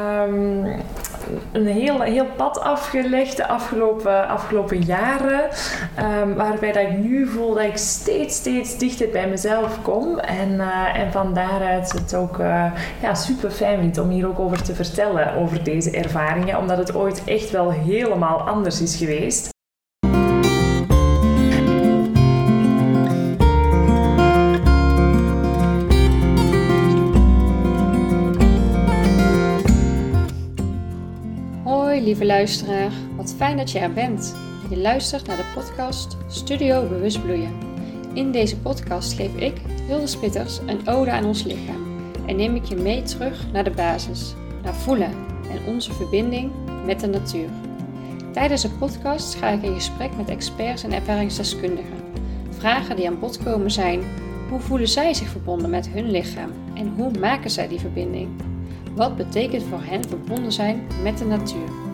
Um, een heel, heel pad afgelegd de afgelopen, afgelopen jaren. Um, waarbij dat ik nu voel dat ik steeds, steeds dichter bij mezelf kom. En, uh, en van daaruit het ook uh, ja, super fijn vind om hier ook over te vertellen, over deze ervaringen. Omdat het ooit echt wel helemaal anders is geweest. Lieve luisteraar. Wat fijn dat je er bent. Je luistert naar de podcast Studio Bewust Bloeien. In deze podcast geef ik, Hilde Spitters, een ode aan ons lichaam en neem ik je mee terug naar de basis, naar voelen en onze verbinding met de natuur. Tijdens de podcast ga ik in gesprek met experts en ervaringsdeskundigen. Vragen die aan bod komen zijn: hoe voelen zij zich verbonden met hun lichaam en hoe maken zij die verbinding? Wat betekent voor hen verbonden zijn met de natuur?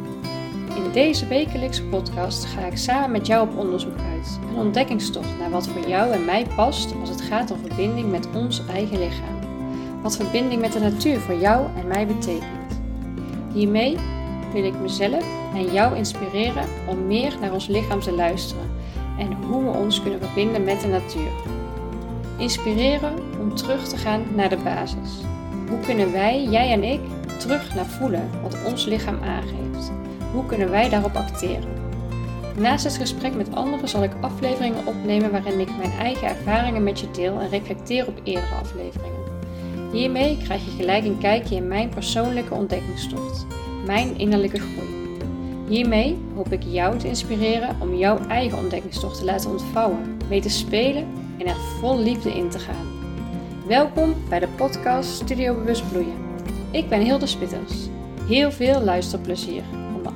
Deze wekelijkse podcast ga ik samen met jou op onderzoek uit. Een ontdekkingstocht naar wat voor jou en mij past als het gaat om verbinding met ons eigen lichaam. Wat verbinding met de natuur voor jou en mij betekent. Hiermee wil ik mezelf en jou inspireren om meer naar ons lichaam te luisteren en hoe we ons kunnen verbinden met de natuur. Inspireren om terug te gaan naar de basis. Hoe kunnen wij, jij en ik, terug naar voelen wat ons lichaam aangeeft? Hoe kunnen wij daarop acteren? Naast het gesprek met anderen zal ik afleveringen opnemen waarin ik mijn eigen ervaringen met je deel en reflecteer op eerdere afleveringen. Hiermee krijg je gelijk een kijkje in mijn persoonlijke ontdekkingstocht, mijn innerlijke groei. Hiermee hoop ik jou te inspireren om jouw eigen ontdekkingstocht te laten ontvouwen, mee te spelen en er vol liefde in te gaan. Welkom bij de podcast Studio Bewust Bloeien. Ik ben Hilde Spitters. Heel veel luisterplezier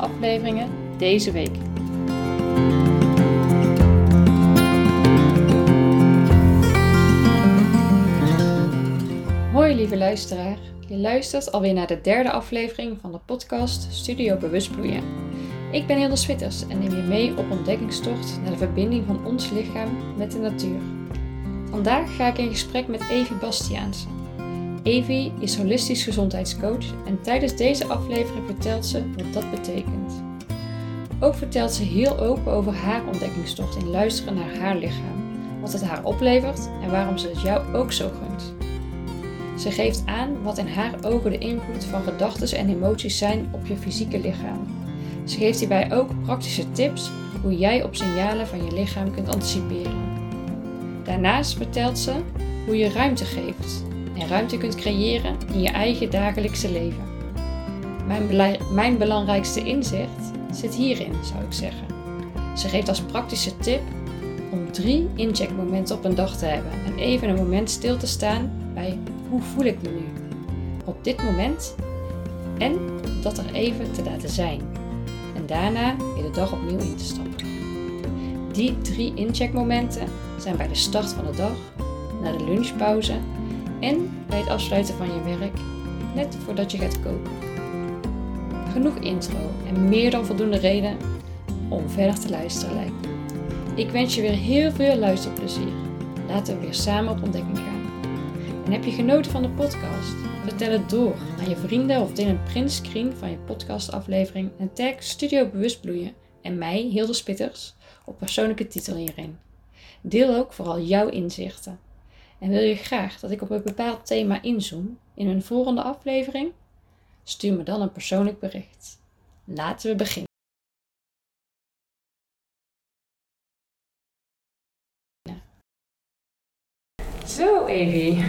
afleveringen deze week. Hoi lieve luisteraar, je luistert alweer naar de derde aflevering van de podcast Studio Bewust Bloeien. Ik ben Hilde Switters en neem je mee op ontdekkingstocht naar de verbinding van ons lichaam met de natuur. Vandaag ga ik in gesprek met Evie Bastiaanse. Evie is holistisch gezondheidscoach en tijdens deze aflevering vertelt ze wat dat betekent. Ook vertelt ze heel open over haar ontdekkingstocht in luisteren naar haar lichaam, wat het haar oplevert en waarom ze het jou ook zo gunt. Ze geeft aan wat in haar ogen de invloed van gedachten en emoties zijn op je fysieke lichaam. Ze geeft hierbij ook praktische tips hoe jij op signalen van je lichaam kunt anticiperen. Daarnaast vertelt ze hoe je ruimte geeft ruimte kunt creëren in je eigen dagelijkse leven. Mijn, mijn belangrijkste inzicht zit hierin, zou ik zeggen. Ze geeft als praktische tip om drie incheckmomenten op een dag te hebben en even een moment stil te staan bij hoe voel ik me nu op dit moment en dat er even te laten zijn. En daarna weer de dag opnieuw in te stappen. Die drie incheckmomenten zijn bij de start van de dag, na de lunchpauze en bij het afsluiten van je werk, net voordat je gaat koken. Genoeg intro en meer dan voldoende reden om verder te luisteren lijkt Ik wens je weer heel veel luisterplezier. Laten we weer samen op ontdekking gaan. En heb je genoten van de podcast? Vertel het door aan je vrienden of deel een printscreen van je podcastaflevering en tag Studio Bewust Bloeien en mij, Hilde Spitters, op persoonlijke titel hierin. Deel ook vooral jouw inzichten en wil je graag dat ik op een bepaald thema inzoom in een volgende aflevering? Stuur me dan een persoonlijk bericht. Laten we beginnen. Zo, Evie.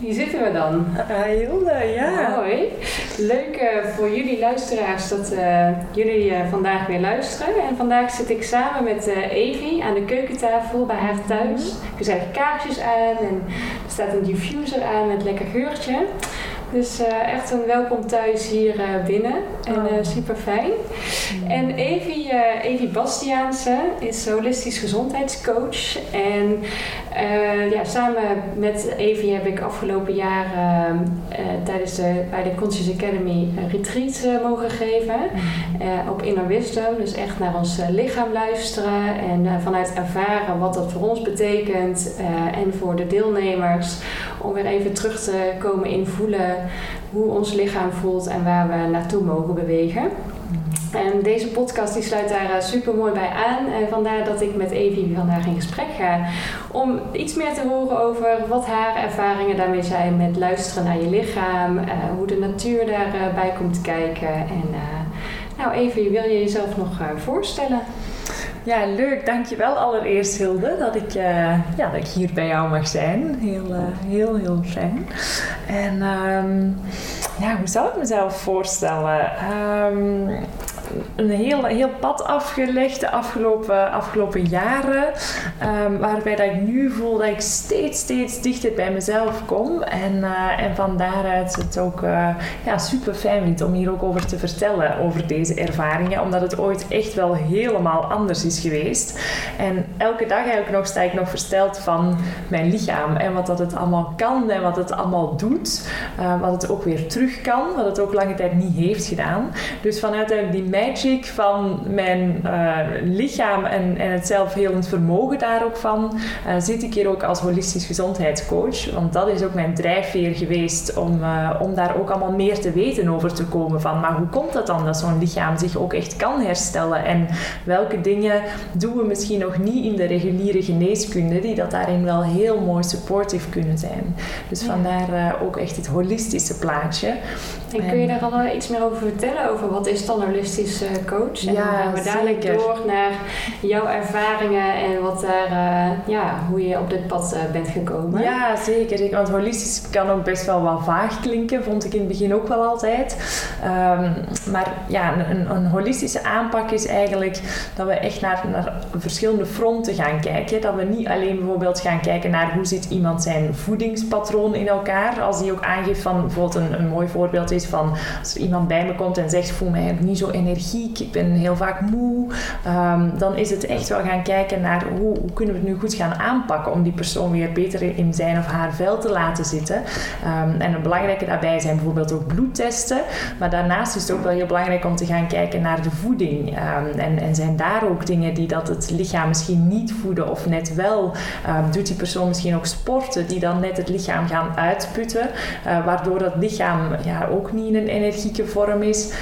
Hier zitten we dan. Uh, Hilde, ja. Hoi. Leuk uh, voor jullie luisteraars dat uh, jullie uh, vandaag weer luisteren. En vandaag zit ik samen met Evie aan de keukentafel bij haar thuis. Mm -hmm. Er kaarsjes aan en er staat een diffuser aan met lekker geurtje. Dus echt een welkom thuis hier binnen. En uh, super fijn. Mm. En Evie, Evie Bastiaanse is holistisch gezondheidscoach. En ja, samen met Evie heb ik afgelopen jaar tijdens de, bij de Conscious Academy een retreat mogen geven. Mm. op Inner Wisdom. Dus echt naar ons lichaam luisteren. En vanuit ervaren wat dat voor ons betekent. en voor de deelnemers. Om weer even terug te komen in voelen hoe ons lichaam voelt en waar we naartoe mogen bewegen. En deze podcast die sluit daar uh, super mooi bij aan. En vandaar dat ik met Evie vandaag in gesprek ga. Om iets meer te horen over wat haar ervaringen daarmee zijn met luisteren naar je lichaam. Uh, hoe de natuur daarbij komt kijken. En nou Evie, wil je jezelf nog voorstellen? Ja, leuk. Dankjewel allereerst Hilde dat ik, ja, dat ik hier bij jou mag zijn. Heel, heel, heel fijn. En um, ja, hoe zou ik mezelf voorstellen? Um, een heel, heel pad afgelegd de afgelopen, afgelopen jaren. Um, waarbij dat ik nu voel dat ik steeds, steeds dichter bij mezelf kom. En, uh, en van daaruit het ook uh, ja, super fijn vind om hier ook over te vertellen. Over deze ervaringen. Omdat het ooit echt wel helemaal anders is geweest. En elke dag eigenlijk nog sta ik nog versteld van mijn lichaam. En wat dat het allemaal kan en wat het allemaal doet. Uh, wat het ook weer terug kan. Wat het ook lange tijd niet heeft gedaan. Dus vanuit die magic van mijn uh, lichaam en, en het zelfhelend vermogen daar ook van, uh, zit ik hier ook als holistisch gezondheidscoach. Want dat is ook mijn drijfveer geweest om, uh, om daar ook allemaal meer te weten over te komen. Van, maar hoe komt het dan dat zo'n lichaam zich ook echt kan herstellen? En welke dingen doen we misschien nog niet in de reguliere geneeskunde, die dat daarin wel heel mooi supportive kunnen zijn. Dus vandaar ook echt het holistische plaatje. En kun je daar al iets meer over vertellen? Over wat is dan holistisch coach? En ja, dan gaan we dadelijk zeker. door naar jouw ervaringen en wat daar, uh, ja, hoe je op dit pad uh, bent gekomen. Ja, zeker. Want holistisch kan ook best wel wat vaag klinken, vond ik in het begin ook wel altijd. Um, maar ja, een, een, holistische aanpak is eigenlijk dat we echt naar, naar verschillende fronten gaan kijken. Dat we niet alleen bijvoorbeeld gaan kijken naar hoe zit iemand zijn voedingspatroon in elkaar. Als die ook aangeeft van, bijvoorbeeld een, een mooi voorbeeld is van als er iemand bij me komt en zegt, voel mij niet zo energiek, ik ben heel vaak moe. Um, dan is het echt wel gaan kijken naar hoe, hoe, kunnen we het nu goed gaan aanpakken om die persoon weer beter in zijn of haar vel te laten zitten. Um, en een belangrijke daarbij zijn bijvoorbeeld ook bloedtesten. Maar daarnaast is het ook wel heel belangrijk om te gaan kijken naar de voeding. Um, en, en zijn daar ook dingen die dat het lichaam misschien niet voeden of net wel. doet die persoon misschien ook sporten die dan net het lichaam gaan uitputten. Uh, waardoor dat lichaam ja, ook niet in een energieke vorm is.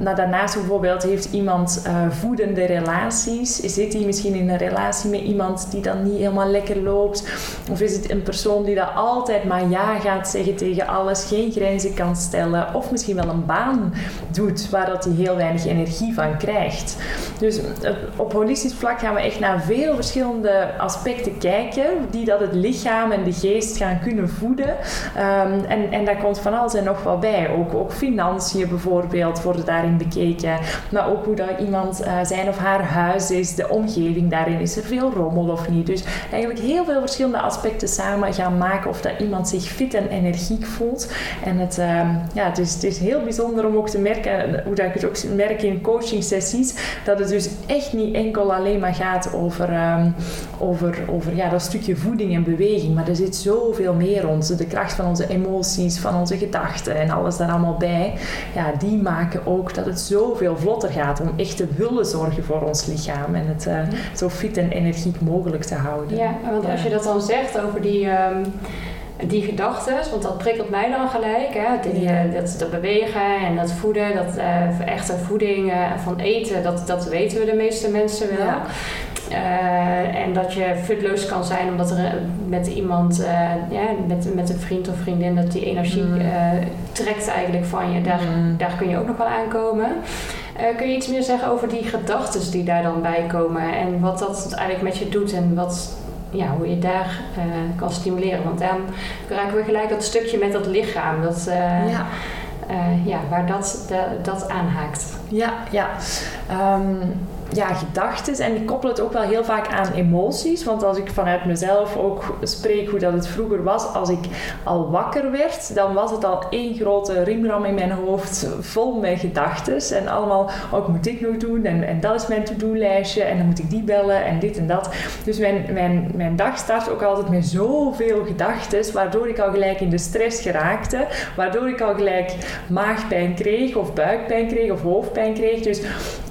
nou, daarnaast bijvoorbeeld heeft iemand uh, voedende relaties? Zit hij misschien in een relatie met iemand die dan niet helemaal lekker loopt? Of is het een persoon die dat altijd maar ja gaat zeggen tegen alles, geen grenzen kan stellen? Of misschien wel een baan doet waar dat hij heel weinig energie van krijgt? Dus uh, op holistisch vlak gaan we echt naar veel verschillende aspecten kijken die dat het lichaam en de geest gaan kunnen voeden. Um, en, en daar komt van alles en nog wel bij. Ook, ook financiën bijvoorbeeld worden daarin bekeken. Maar ook hoe dat iemand uh, zijn of haar huis is, de omgeving daarin, is er veel rommel of niet. Dus eigenlijk heel veel verschillende aspecten samen gaan maken of dat iemand zich fit en energiek voelt. En het, uh, ja, het, is, het is heel bijzonder om ook te merken, hoe dat ik het ook merk in coaching sessies, dat het dus echt niet enkel alleen maar gaat over, um, over, over ja, dat stukje voeding en beweging, maar er zit zoveel meer rond. De kracht van onze emoties, van onze gedachten en alles daar allemaal bij, ja, die maken ook dat het zoveel vlotter gaat om echt te willen zorgen voor ons lichaam en het uh, zo fit en energiek mogelijk te houden. Ja, want als je dat dan zegt over die. Um die gedachten, want dat prikkelt mij dan gelijk. Hè? Die, ja. dat, dat, bewegen en dat voeden, dat uh, echte voeding uh, van eten, dat, dat weten we de meeste mensen wel. Ja. Uh, en dat je futloos kan zijn omdat er met iemand, ja, met, met een vriend of vriendin, dat die energie mm. trekt eigenlijk van je. Daar, mm. daar kun je ook nog wel aankomen. Kun je iets meer zeggen over die gedachten die daar dan bij komen en wat dat eigenlijk met je doet en wat, ja, hoe je daar kan stimuleren? Want dan raken we gelijk dat stukje met dat lichaam, dat, ja. ja, waar dat, de, dat aanhaakt. Ja, ja. Um, ja, gedachten. En ik koppel het ook wel heel vaak aan emoties. Want als ik vanuit mezelf ook spreek hoe dat het vroeger was, als ik al wakker werd, dan was het al één grote rimram in mijn hoofd vol met gedachten. En allemaal, wat moet ik nog doen? En, en dat is mijn to-do-lijstje. En dan moet ik die bellen en dit en dat. Dus mijn, mijn, mijn dag start ook altijd met zoveel gedachten, waardoor ik al gelijk in de stress geraakte. Waardoor ik al gelijk maagpijn kreeg, of buikpijn kreeg, of hoofdpijn kreeg. Dus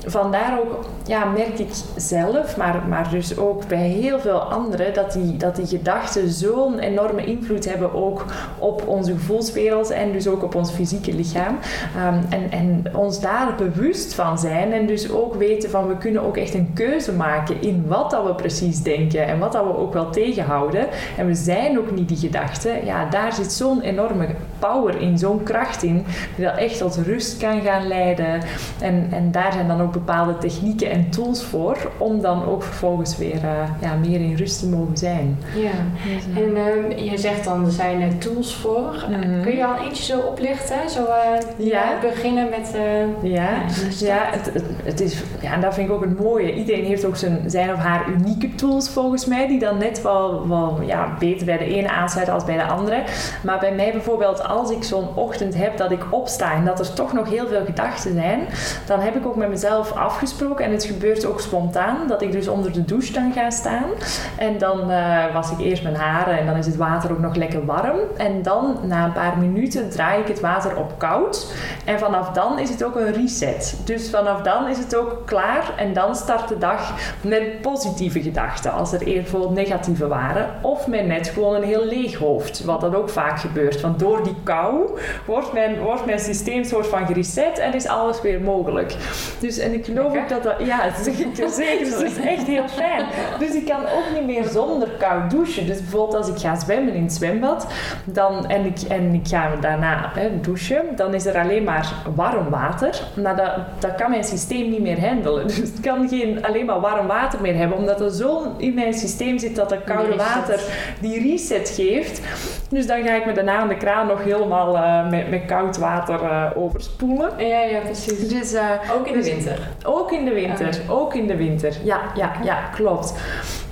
vandaar ook, ja, merk ik zelf, maar, maar dus ook bij heel veel anderen, dat die, dat die gedachten zo'n enorme invloed hebben ook op onze gevoelswereld en dus ook op ons fysieke lichaam. Ehm, en, en ons daar bewust van zijn en dus ook weten van we kunnen ook echt een keuze maken in wat dat we precies denken en wat dat we ook wel tegenhouden. En we zijn ook niet die gedachten. Ja, daar zit zo'n enorme power in, zo'n kracht in, die dat echt tot rust kan gaan leiden. En, en daar zijn dan ook bepaalde technieken en tools voor om dan ook vervolgens weer uh, ja, meer in rust te mogen zijn. Ja, dus, en um, je zegt dan er zijn er tools voor. Mm -hmm. Kun je al eentje zo oplichten? Zo uh, ja. beginnen met... Ja, ja het, het, het, is, ja, en dat vind ik ook het mooie. Iedereen heeft ook zijn, zijn of haar unieke tools volgens mij, die dan net wel, wel ja, beter bij de ene aansluiten als bij de andere. Maar bij mij bijvoorbeeld, als ik zo'n ochtend heb dat ik opsta en dat er toch nog heel veel gedachten zijn, dan heb ik ook met mezelf afgesproken en het gebeurt ook spontaan, dat ik dus onder de douche dan ga staan. En dan uh, was ik eerst mijn haren en dan is het water ook nog lekker warm. En dan na een paar minuten draai ik het water op koud. En vanaf dan is het ook een reset. Dus vanaf dan is het ook klaar en dan start de dag met positieve gedachten, als er eerst bijvoorbeeld negatieve waren. Of met net gewoon een heel leeg hoofd, wat dan ook vaak gebeurt. Want door die kou wordt mijn, wordt mijn systeem soort van gereset en is alles weer mogelijk. Dus en ik geloof ook dat dat, ja, zeker, zeker, dus is echt heel fijn. Dus ik kan ook niet meer zonder koud douchen. Dus bijvoorbeeld als ik ga zwemmen in het zwembad dan, en, ik, en ik ga daarna hè, douchen, dan is er alleen maar warm water. Maar dat, dat kan mijn systeem niet meer handelen. Dus ik kan geen alleen maar warm water meer hebben, omdat er zo in mijn systeem zit dat dat koude water die reset geeft. Dus dan ga ik me daarna aan de kraan nog helemaal uh, met, met koud water uh, overspoelen. Ja, ja, precies. Dus, uh, ook in de winter? Ook in de winter, ook in de winter. Ja, ja, ja, klopt.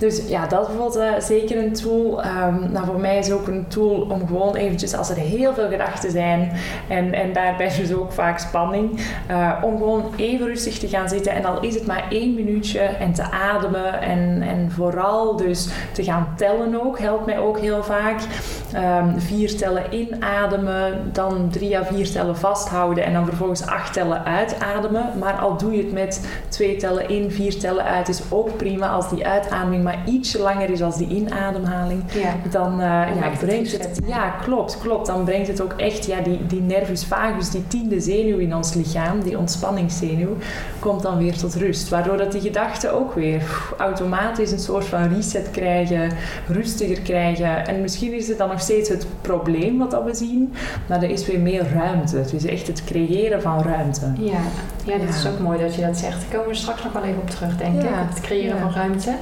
Dus ja, dat is bijvoorbeeld uh, zeker een tool. Um, nou, voor mij is ook een tool om gewoon eventjes, als er heel veel gedachten zijn en, en daarbij dus ook vaak spanning, uh, om gewoon even rustig te gaan zitten en al is het maar één minuutje en te ademen en, en vooral dus te gaan tellen ook, helpt mij ook heel vaak. Um, vier tellen inademen, dan drie à vier tellen vasthouden en dan vervolgens acht tellen uitademen. Maar al doe je het met twee tellen in, vier tellen uit, is ook prima als die uitademing maar ietsje langer is als die inademhaling. Ja. Dan, uh, ja, brengt het, ja, klopt, klopt. Dan brengt het ook echt, ja, die, die nervus vagus, die tiende zenuw in ons lichaam, die ontspanningszenuw, komt dan weer tot rust. Waardoor dat die gedachten ook weer pff, automatisch een soort van reset krijgen, rustiger krijgen. En misschien is het dan nog steeds het probleem wat dat we zien, maar er is weer meer ruimte. Het is echt het creëren van ruimte. Ja, ja dat ja. is ook mooi dat je dat zegt. Daar komen we straks nog wel even op terug, denk ik. Het creëren van ruimte.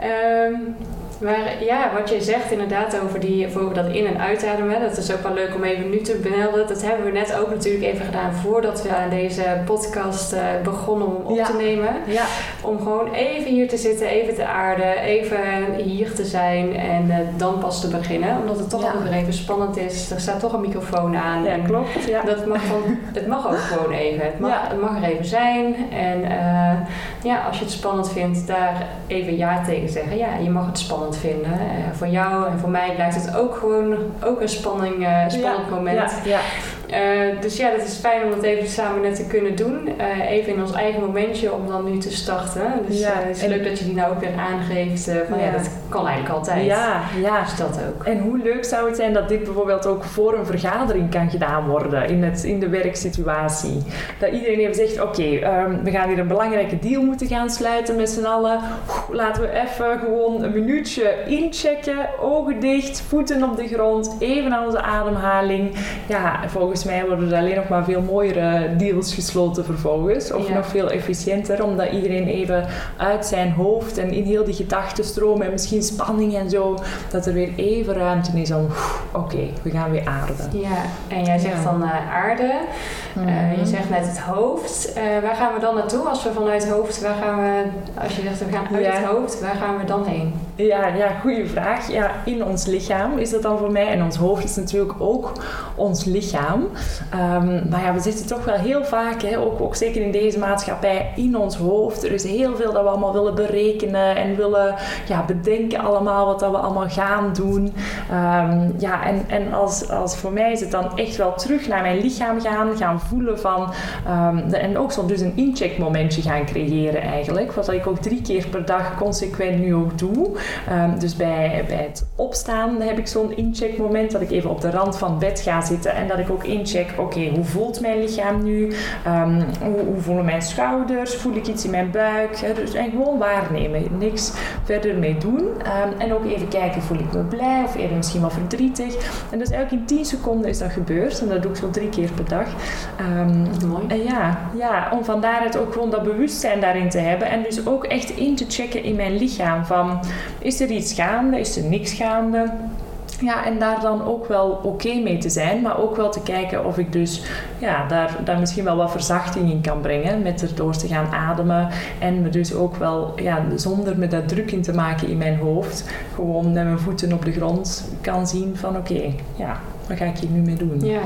Um, maar ja, wat je zegt inderdaad over, die, over dat in- en uitademen, dat is ook wel leuk om even nu te bemelden. Dat hebben we net ook natuurlijk even gedaan voordat we aan deze podcast uh, begonnen om op ja. te nemen. Ja. Om gewoon even hier te zitten, even te aarden, even hier te zijn en uh, dan pas te beginnen. Omdat het toch Ja. ook weer even spannend is. Er staat toch een microfoon aan. Ja, klopt. Ja. Dat mag dan, het mag ook gewoon even. Het mag, het mag er even zijn. En eh, ja, als je het spannend vindt, daar even ja tegen zeggen. Ja, je mag het spannend vinden. Eh, voor jou en voor mij blijft het ook gewoon ook een spanning, eh, spannend moment. Ja, ja. Eh, dus ja, dat is fijn om dat even samen net te kunnen doen. Eh, even in ons eigen momentje om dan nu te starten. Dus Ja, eh, het is en- leuk dat je die nou ook weer aangeeft. eh, van ja. Ja. dat kan eigenlijk altijd. Ja, ja. Dus dat ook. En hoe leuk zou het zijn dat dit bijvoorbeeld ook voor een vergadering kan gedaan worden in, het, in de werksituatie. Dat iedereen even zegt, oké, ehm, we gaan hier een belangrijke deal moeten gaan sluiten met z'n allen. Oeh, Laten we even gewoon een minuutje inchecken, ogen dicht, voeten op de grond, even aan onze ademhaling. Ja, volgens mij worden er alleen nog maar veel mooiere deals gesloten vervolgens. Of Ja. nog veel efficiënter, omdat iedereen even uit zijn hoofd en in heel die gedachtenstroom en misschien spanning en zo, dat er weer even ruimte is om, oké, we gaan weer aarden. Ja, en jij zegt Ja. dan eh, aarde. Eh, je zegt net het hoofd. Eh, waar gaan we dan naartoe als we vanuit het hoofd, waar gaan we, als je zegt we gaan uit Ja. het hoofd, waar gaan we dan heen? Ja, ja, goede vraag. Ja, in ons lichaam is dat dan voor mij. En ons hoofd is natuurlijk ook ons lichaam. Ehm, maar ja, we zitten toch wel heel vaak, hè, ook, ook zeker in deze maatschappij, in ons hoofd. Er is heel veel dat we allemaal willen berekenen en willen ja, bedenken allemaal wat dat we allemaal gaan doen. Ehm, ja, en, en als, als voor mij is het dan echt wel terug naar mijn lichaam gaan, gaan voelen van, ehm, en ook zo dus een incheckmomentje gaan creëren eigenlijk, wat ik ook drie keer per dag consequent nu ook doe. Dus bij, bij het opstaan heb ik zo'n incheckmoment dat ik even op de rand van bed ga zitten en dat ik ook incheck, oké, hoe voelt mijn lichaam nu? Ehm, hoe, hoe, voelen mijn schouders? Voel ik iets in mijn buik? Dus, en gewoon waarnemen, niks verder mee doen. en ook even kijken, voel ik me blij of eerder misschien wel verdrietig? En dus eigenlijk in 10 seconden is dat gebeurd en dat doe ik zo drie keer per dag. Mooi. En ja, ja, om van daaruit ook gewoon dat bewustzijn daarin te hebben en dus ook echt in te checken in mijn lichaam van is er iets gaande, is er niks gaande? Ja, en daar dan ook wel oké mee te zijn, maar ook wel te kijken of ik dus ja, daar, daar misschien wel wat verzachting in kan brengen met erdoor te gaan ademen en me dus ook wel, ja, zonder me daar druk in te maken in mijn hoofd, gewoon met mijn voeten op de grond kan zien van oké, ja, wat ga ik hier nu mee doen? Ja,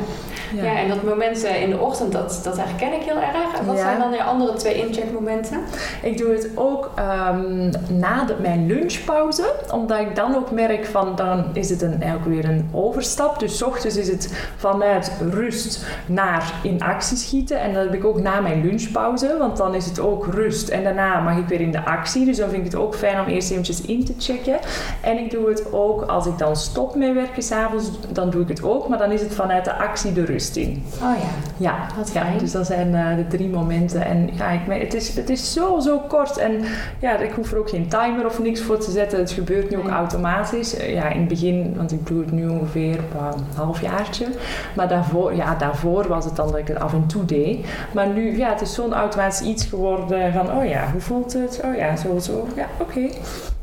ja. ja en dat moment in de ochtend, dat, dat herken ik heel erg. En wat zijn dan je andere twee incheckmomenten? Ik doe het ook um, na de, mijn lunchpauze, omdat ik dan ook merk van, dan is het een, eigenlijk weer een overstap. Dus ochtends is het vanuit rust naar in actie schieten. En dat heb ik ook na mijn lunchpauze, want dan is het ook rust. En daarna mag ik weer in de actie. Dus dan vind ik het ook fijn om eerst eventjes in te checken. En ik doe het ook als ik dan stop met werken s'avonds, dan doe ik het ook. Maar dan is het vanuit de actie de rust in. Oh ja. Ja, wat fijn. dus dat zijn uh, de drie momenten. En ja, ik, het, is, het is zo, zo kort. En ja, ik hoef er ook geen timer of niks voor te zetten. Het gebeurt nu ook automatisch. Ja, in het begin, want ik doe het nu ongeveer een halfjaartje. Maar daarvoor, ja, daarvoor was het dan dat ik het af en toe deed. Maar nu, ja, het is zo'n automatisch iets geworden van, oh ja, hoe voelt het? Oh ja, zo, zo. Ja, oké.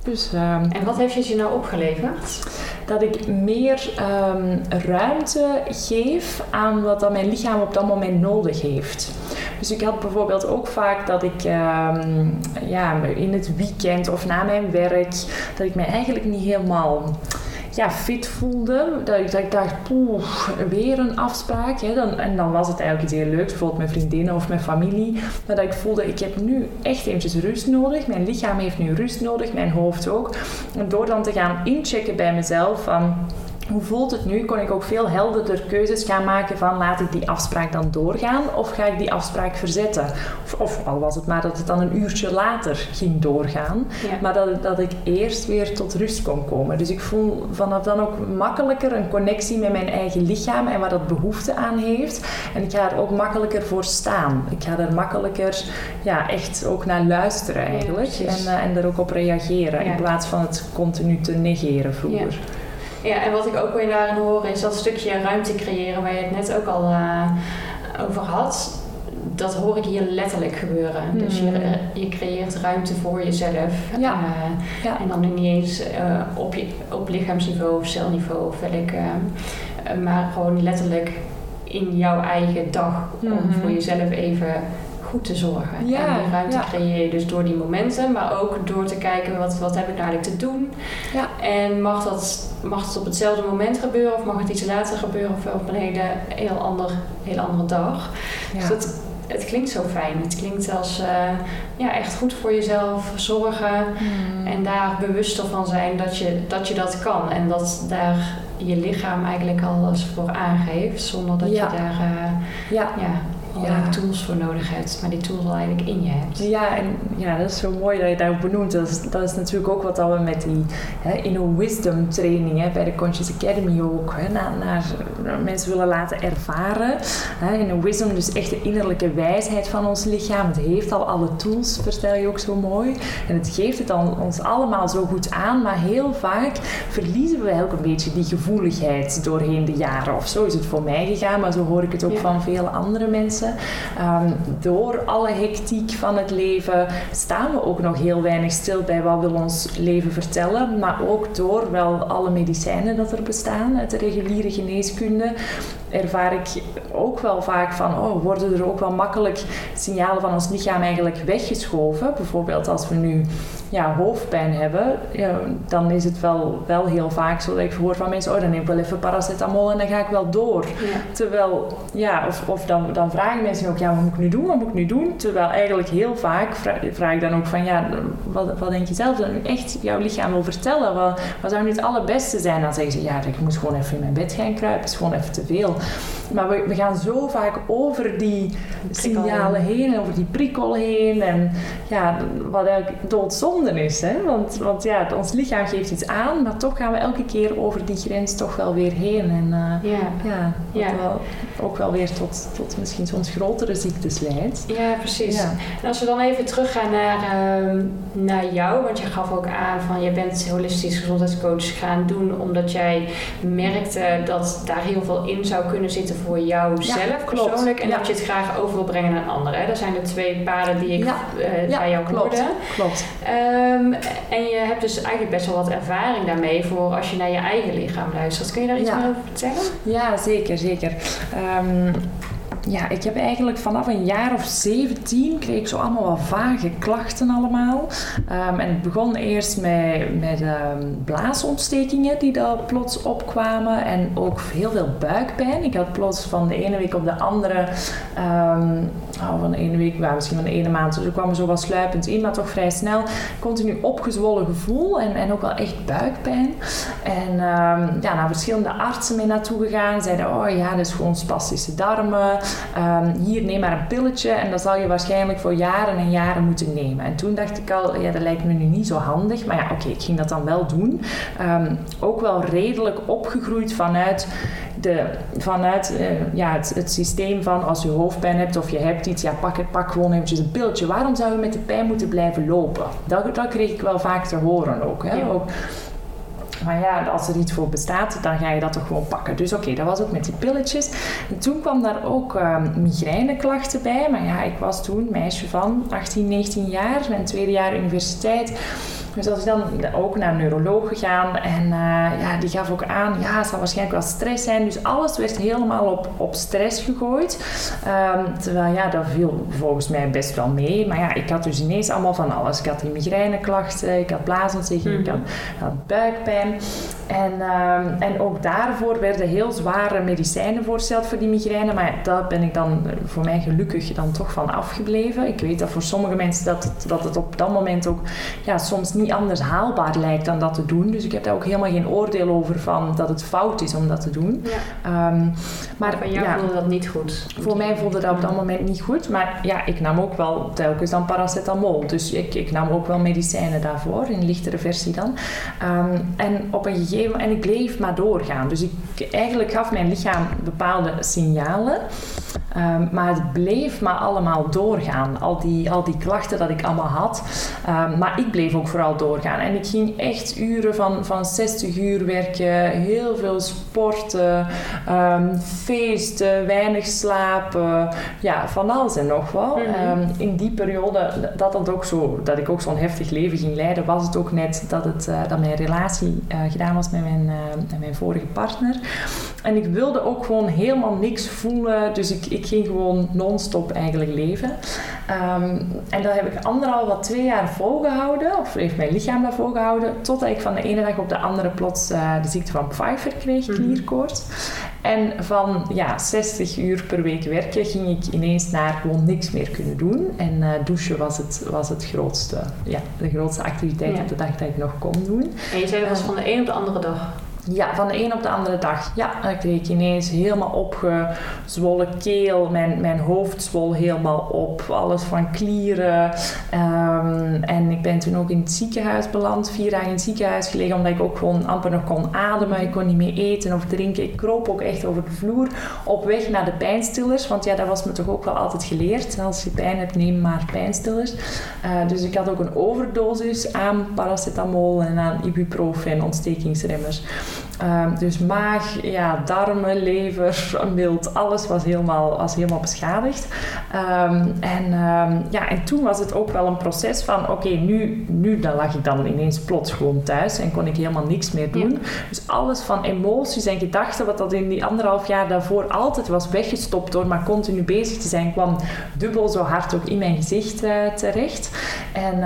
Dus, um, en wat heeft je je nou opgeleverd? Dat ik meer um, ruimte geef aan wat dan mijn lichaam op dat moment nodig heeft. Dus ik had bijvoorbeeld ook vaak dat ik um, ja, in het weekend of na mijn werk, dat ik me eigenlijk niet helemaal ja, fit voelde. Dat ik, dacht, poeh, weer een afspraak. Hè. Dan, en dan was het eigenlijk iets heel leuks, bijvoorbeeld met vriendinnen of met familie. Maar dat ik voelde, ik heb nu echt eventjes rust nodig. Mijn lichaam heeft nu rust nodig, mijn hoofd ook. En door dan te gaan inchecken bij mezelf van hoe voelt het nu? Kon ik ook veel helderder keuzes gaan maken van laat ik die afspraak dan doorgaan of ga ik die afspraak verzetten? Of, of al was het maar dat het dan een uurtje later ging doorgaan, maar dat, dat ik eerst weer tot rust kon komen. Dus ik voel vanaf dan ook makkelijker een connectie met mijn eigen lichaam en waar dat behoefte aan heeft. En ik ga er ook makkelijker voor staan. Ik ga er makkelijker ja, echt ook naar luisteren eigenlijk en, uh, en er ook op reageren in plaats van het continu te negeren vroeger. Ja, en wat ik ook weer daarin hoor is dat stukje ruimte creëren waar je het net ook al uh, over had. Dat hoor ik hier letterlijk gebeuren. Dus je, hmm. je creëert ruimte voor jezelf. Ja. Uh, ja. En dan niet eens uh, op, je, op lichaamsniveau of celniveau of welk. maar gewoon letterlijk in jouw eigen dag. Om mm -hmm. voor jezelf even goed te zorgen. Ja, en die ruimte creëer je dus door die momenten, maar ook door te kijken wat, wat heb ik nou eigenlijk te doen. Ja. En mag dat, mag het op hetzelfde moment gebeuren of mag het iets later gebeuren of op een hele, heel ander, hele andere dag. Dus dat, het klinkt zo fijn. Het klinkt als uh, ja, echt goed voor jezelf zorgen hmm. en daar bewuster van zijn dat je, dat je dat kan. En dat daar je lichaam eigenlijk alles voor aangeeft zonder dat je daar uh, ja. Ja ja. tools voor nodig hebt, maar die tools al eigenlijk in je hebt. Ja, en ja, dat is zo mooi dat je daarop benoemt. Dat is, dat is natuurlijk ook wat we met die hè, inner wisdom training bij de Conscious Academy ook hè, naar, naar, mensen willen laten ervaren. Hè, inner wisdom, dus echt de innerlijke wijsheid van ons lichaam. Het heeft al alle tools, vertel je ook zo mooi. En het geeft het dan ons allemaal zo goed aan, maar heel vaak verliezen we ook een beetje die gevoeligheid doorheen de jaren. Of zo is het voor mij gegaan, maar zo hoor ik het ook van vele andere mensen. Ehm, door alle hectiek van het leven staan we ook nog heel weinig stil bij wat wil ons leven vertellen. Maar ook door wel alle medicijnen dat er bestaan uit de reguliere geneeskunde ervaar ik ook wel vaak van, oh, worden er ook wel makkelijk signalen van ons lichaam eigenlijk weggeschoven. Bijvoorbeeld als we nu ja, hoofdpijn hebben, ja, dan is het wel, wel heel vaak zo dat ik hoor van mensen, oh, dan neem ik wel even paracetamol en dan ga ik wel door. Terwijl, ja, of, of dan, dan vragen mensen ook, ja, wat moet ik nu doen, wat moet ik nu doen? Terwijl eigenlijk heel vaak vraag, ik dan ook van, ja, wat, wat denk je zelf? Dan echt jouw lichaam wil vertellen, wat, wat zou nu het allerbeste zijn? Dan zeggen ze, ja, ik moet gewoon even in mijn bed gaan kruipen, is gewoon even te veel. Maar we, we gaan zo vaak over die signalen heen en over die prikkel heen. En ja, wat eigenlijk doodzonde is. Hè? Want, want ja, ons lichaam geeft iets aan, maar toch gaan we elke keer over die grens toch wel weer heen. En uh, ja. Ja, ja. Wel, ook wel weer tot, tot misschien soms grotere ziektes leidt. Ja, precies. Ja. En als we dan even teruggaan naar, uh, naar jou, want je gaf ook aan van je bent holistisch gezondheidscoach gaan doen omdat jij merkte dat daar heel veel in zou kunnen zitten voor jouzelf ja, persoonlijk en dat je het graag over wil brengen naar anderen. Dat zijn de twee paden die ik uh, bij jou klopt. hoorde. Klopt. Um, en je hebt dus eigenlijk best wel wat ervaring daarmee voor als je naar je eigen lichaam luistert. Kun je daar iets meer over vertellen? Ja, zeker, zeker. Um, ja, ik heb eigenlijk vanaf een jaar of 17 kreeg ik zo allemaal wat vage klachten allemaal. Um, en het begon eerst met, met um, blaasontstekingen die daar plots opkwamen en ook heel veel buikpijn. Ik had plots van de ene week op de andere, um, oh, van de ene week, misschien van de ene maand, dus er kwam zo wat sluipend in, maar toch vrij snel. Continu opgezwollen gevoel en, en ook wel echt buikpijn. En ja, naar verschillende artsen mee naartoe gegaan, zeiden, oh ja, dat is gewoon spastische darmen. Um, hier neem maar een pilletje en dat zal je waarschijnlijk voor jaren en jaren moeten nemen. En toen dacht ik al, ja, dat lijkt me nu niet zo handig. Maar ja, oké, ik ging dat dan wel doen. Um, ook wel redelijk opgegroeid vanuit, de, vanuit uh, ja, het, het, systeem van als je hoofdpijn hebt of je hebt iets, ja, pak, het, pak gewoon eventjes een pilletje. Waarom zou je met de pijn moeten blijven lopen? Dat, dat kreeg ik wel vaak te horen ook. Hè? Ja. ook maar ja, als er iets voor bestaat, dan ga je dat toch gewoon pakken. Dus oké, dat was ook met die pilletjes. En toen kwam daar ook uh, migraineklachten bij. Maar ja, ik was toen meisje van 18, 19 jaar, mijn tweede jaar universiteit. Dus als ik dan ook naar een neuroloog gegaan en uh, ja, die gaf ook aan, ja, het zal waarschijnlijk wel stress zijn. Dus alles werd helemaal op, op stress gegooid. Um, terwijl ja, dat viel volgens mij best wel mee. Maar ja, ik had dus ineens allemaal van alles. Ik had die migraineklachten, ik had blaasontsteking, mm -hmm. ik had, had, buikpijn. En, um, en ook daarvoor werden heel zware medicijnen voorgesteld voor die migraine. Maar ja, daar ben ik dan voor mij gelukkig dan toch van afgebleven. Ik weet dat voor sommige mensen dat het, dat het op dat moment ook ja, soms niet anders haalbaar lijkt dan dat te doen. Dus ik heb daar ook helemaal geen oordeel over van dat het fout is om dat te doen. Ja. Um, maar bij jou ja, voelde dat niet goed? Voor mij voelde dat op dat moment niet goed. Maar ja, ik nam ook wel telkens dan paracetamol. Dus ik, ik nam ook wel medicijnen daarvoor, in lichtere versie dan. Um, en op een gegeven moment, en ik bleef maar doorgaan. Dus ik, eigenlijk gaf mijn lichaam bepaalde signalen. Um, maar het bleef maar allemaal doorgaan. Al die, al die klachten dat ik allemaal had. Maar ik bleef ook vooral doorgaan. En ik ging echt uren van, van 60 uur werken. Heel veel sporten. Um, feesten. Weinig slapen. Ja, van alles en nog wat. Mm-hmm. in die periode dat, dat, ook zo, dat ik ook zo'n heftig leven ging leiden, was het ook net dat, het, uh, dat mijn relatie uh, gedaan was met mijn, uh, met mijn vorige partner. En ik wilde ook gewoon helemaal niks voelen. Dus ik, ik ging gewoon non-stop eigenlijk leven. Um, en dat heb ik anderhalf wat twee jaar volgehouden. Of heeft mijn lichaam dat volgehouden. Totdat ik van de ene dag op de andere plots uh, de ziekte van Pfeiffer kreeg, Mhm. klierkoorts. En van ja, 60 uur per week werken ging ik ineens naar gewoon niks meer kunnen doen. En uh, douchen was het, was het grootste, ja, de grootste activiteit Ja. op de dag dat ik nog kon doen. En je zei dat was van de een op de andere dag. Ja, van de een op de andere dag. Ja, dan kreeg ik ineens helemaal opgezwollen keel. Mijn, mijn hoofd zwol helemaal op. Alles van klieren. Ehm, en ik ben toen ook in het ziekenhuis beland. Vier dagen in het ziekenhuis gelegen. Omdat ik ook gewoon amper nog kon ademen. Ik kon niet meer eten of drinken. Ik kroop ook echt over de vloer. Op weg naar de pijnstillers. Want ja, dat was me toch ook wel altijd geleerd. Als je pijn hebt, neem maar pijnstillers. Uh, dus ik had ook een overdosis aan paracetamol en aan ibuprofen, ontstekingsremmers. Um, dus maag, ja, darmen, lever, mild, alles was helemaal, was helemaal beschadigd. Um, en, um, ja, en toen was het ook wel een proces van, oké, okay, nu, nu dan lag ik dan ineens plots gewoon thuis en kon ik helemaal niks meer doen. Ja. Dus alles van emoties en gedachten, wat dat in die anderhalf jaar daarvoor altijd was weggestopt door maar continu bezig te zijn, kwam dubbel zo hard ook in mijn gezicht uh, terecht. En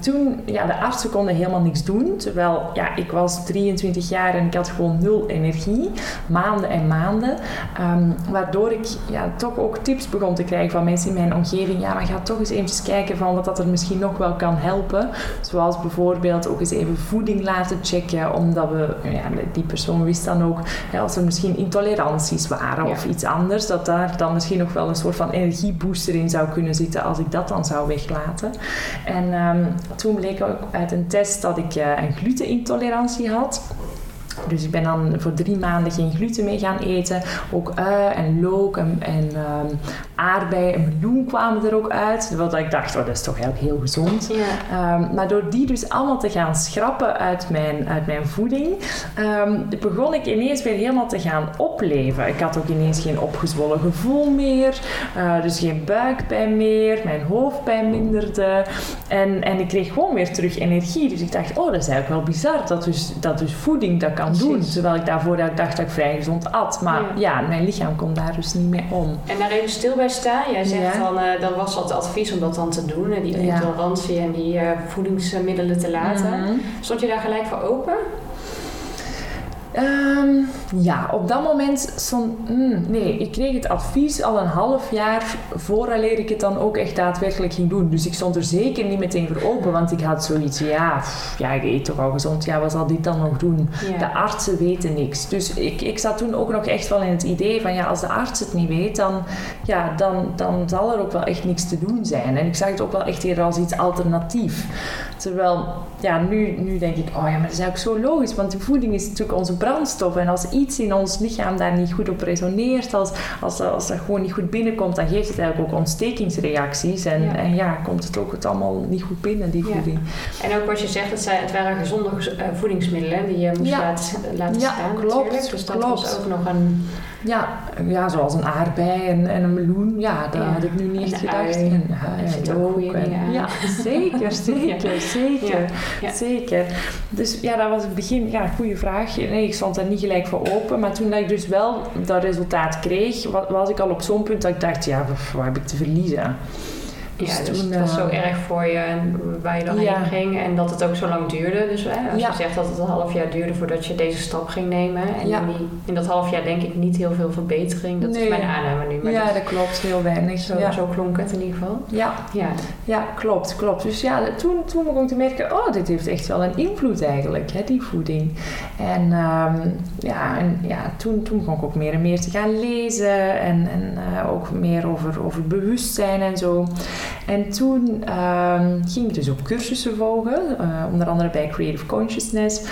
toen, ja, de artsen konden helemaal niks doen, terwijl ja, ik was 23 jaar en ik had had gewoon nul energie, maanden en maanden. Ehm, waardoor ik ja, toch ook tips begon te krijgen van mensen in mijn omgeving. Ja, maar ga toch eens eventjes kijken van wat dat er misschien nog wel kan helpen. Zoals bijvoorbeeld ook eens even voeding laten checken, omdat we, ja, die persoon wist dan ook, als er misschien intoleranties waren of iets anders, dat daar dan misschien nog wel een soort van energiebooster in zou kunnen zitten als ik dat dan zou weglaten. En ehm, toen bleek ook uit een test dat ik uh, een glutenintolerantie had. Dus ik ben dan voor drie maanden geen gluten mee gaan eten. Ook ui en look en, en um, aardbei en meloen kwamen er ook uit. Wat ik dacht, oh, dat is toch eigenlijk heel gezond. Ja. Um, maar door die dus allemaal te gaan schrappen uit mijn, uit mijn voeding, um, begon ik ineens weer helemaal te gaan opleven. Ik had ook ineens geen opgezwollen gevoel meer. Uh, dus geen buikpijn meer. Mijn hoofdpijn minderde. En, en ik kreeg gewoon weer terug energie. Dus ik dacht, oh, dat is eigenlijk wel bizar. Dat dus, dat dus voeding, dat kan doen. Terwijl ik daarvoor dat ik dacht dat ik vrij gezond at. Maar ja. mijn lichaam komt daar dus niet meer om. En daar even stil bij staan. Jij zegt dan, uh, dan was dat advies om dat dan te doen. Die intolerantie en die uh, voedingsmiddelen te laten. Mhm. Stond je daar gelijk voor open? Um, ja, op dat moment stond... Mm, nee, ik kreeg het advies al een half jaar vooraleer ik het dan ook echt daadwerkelijk ging doen. Dus ik stond er zeker niet meteen voor open, want ik had zoiets, ja, ja ik eet toch al gezond, ja, wat zal dit dan nog doen? De artsen weten niks. Dus ik, ik zat toen ook nog echt wel in het idee van, ja, als de arts het niet weet, dan, ja, dan, dan zal er ook wel echt niks te doen zijn. En ik zag het ook wel echt eerder als iets alternatief. Terwijl, ja, nu, nu denk ik, oh ja, maar dat is eigenlijk zo logisch, want de voeding is natuurlijk onze brandstof. En als iets in ons lichaam daar niet goed op resoneert, als, als, als dat gewoon niet goed binnenkomt, dan geeft het eigenlijk ook ontstekingsreacties. En ja, en ja komt het ook het allemaal niet goed binnen, die voeding. En ook wat je zegt, het, zijn, het waren gezonde uh, voedingsmiddelen die je moest laten, laten ja, staan. Klopt, natuurlijk. Dus dat klopt. was ook nog een ja, ja, zoals een aardbei en, en een meloen. Ja, daar had ik nu niet echt gedacht. En, en ook. En, ja, zeker, zeker, zeker, zeker. Dus ja, dat was het begin. Ja, goede vraag. Nee, ik stond daar niet gelijk voor open. Maar toen ik dus wel dat resultaat kreeg, was ik al op zo'n punt dat ik dacht, ja, wat heb ik te verliezen? Dus ja, dus toen, het was zo erg voor je en waar je dan heen ging en dat het ook zo lang duurde. Dus hè, als je zegt dat het een half jaar duurde voordat je deze stap ging nemen. En in, die, in, dat half jaar denk ik niet heel veel verbetering. Dat is mijn aanname nu. Maar ja, dat, klopt. Heel weinig. Zo, zo klonk het in ieder geval. Ja, ja. ja klopt, klopt. Dus ja, toen, toen begon ik te merken, oh, dit heeft echt wel een invloed eigenlijk, hè, die voeding. En, um, ja, en ja, toen, toen begon ik ook meer en meer te gaan lezen en, en uh, ook meer over, over bewustzijn en zo. En toen um, ging ik dus ook cursussen volgen, uh, onder andere bij Creative Consciousness.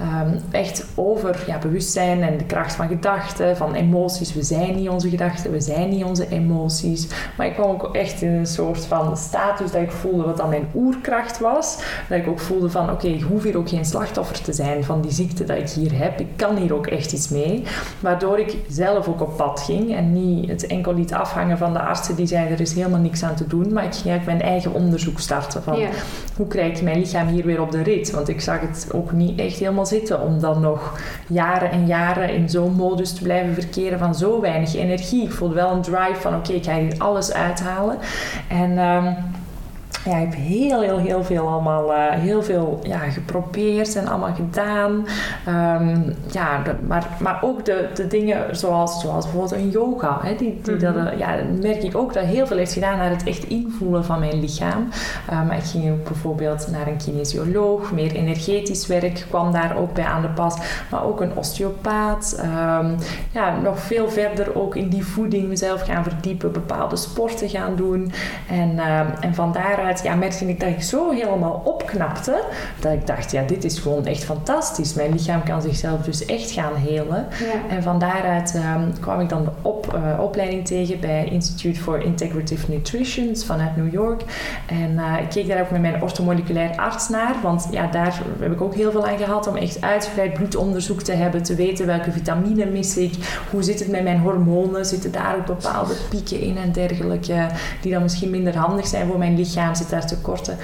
Um, echt over ja, bewustzijn en de kracht van gedachten, van emoties. We zijn niet onze gedachten, we zijn niet onze emoties. Maar ik kwam ook echt in een soort van status dat ik voelde wat dan mijn oerkracht was. Dat ik ook voelde van oké, ik hoef hier ook geen slachtoffer te zijn van die ziekte dat ik hier heb. Ik kan hier ook echt iets mee. Waardoor ik zelf ook op pad ging en niet het enkel liet afhangen van de artsen die zeiden er is helemaal niks aan te doen. Ik ging eigenlijk mijn eigen onderzoek starten van hoe krijg ik mijn lichaam hier weer op de rit. Want ik zag het ook niet echt helemaal zitten om dan nog jaren en jaren in zo'n modus te blijven verkeren van zo weinig energie. Ik voelde wel een drive van oké, ik ga hier alles uithalen. En... Um, ja, ik heb heel, heel, heel veel allemaal, uh, heel veel ja, geprobeerd en allemaal gedaan. Um, ja, de, maar, maar ook de, de dingen zoals, zoals bijvoorbeeld een yoga. Hè, die, die mm -hmm. dat, ja, merk ik ook dat heel veel heeft gedaan naar het echt invoelen van mijn lichaam. Maar ik ging ook bijvoorbeeld naar een kinesioloog. Meer energetisch werk kwam daar ook bij aan de pas. Maar ook een osteopaat. Um, ja, nog veel verder ook in die voeding mezelf gaan verdiepen. Bepaalde sporten gaan doen. En, en van daaruit ja, merkte ik dat ik zo helemaal opknapte. Dat ik dacht, ja, dit is gewoon echt fantastisch. Mijn lichaam kan zichzelf dus echt gaan helen. Ja. En van daaruit um, kwam ik dan de op, uh, opleiding tegen bij Institute for Integrative Nutrition vanuit New York. En uh, ik keek daar ook met mijn orthomoleculair arts naar. Want ja, daar heb ik ook heel veel aan gehad om echt uitgebreid bloedonderzoek te hebben. Te weten welke vitamine mis ik. Hoe zit het met mijn hormonen? Zitten daar ook bepaalde pieken in en dergelijke. Die dan misschien minder handig zijn voor mijn lichaam zit daar tekorten.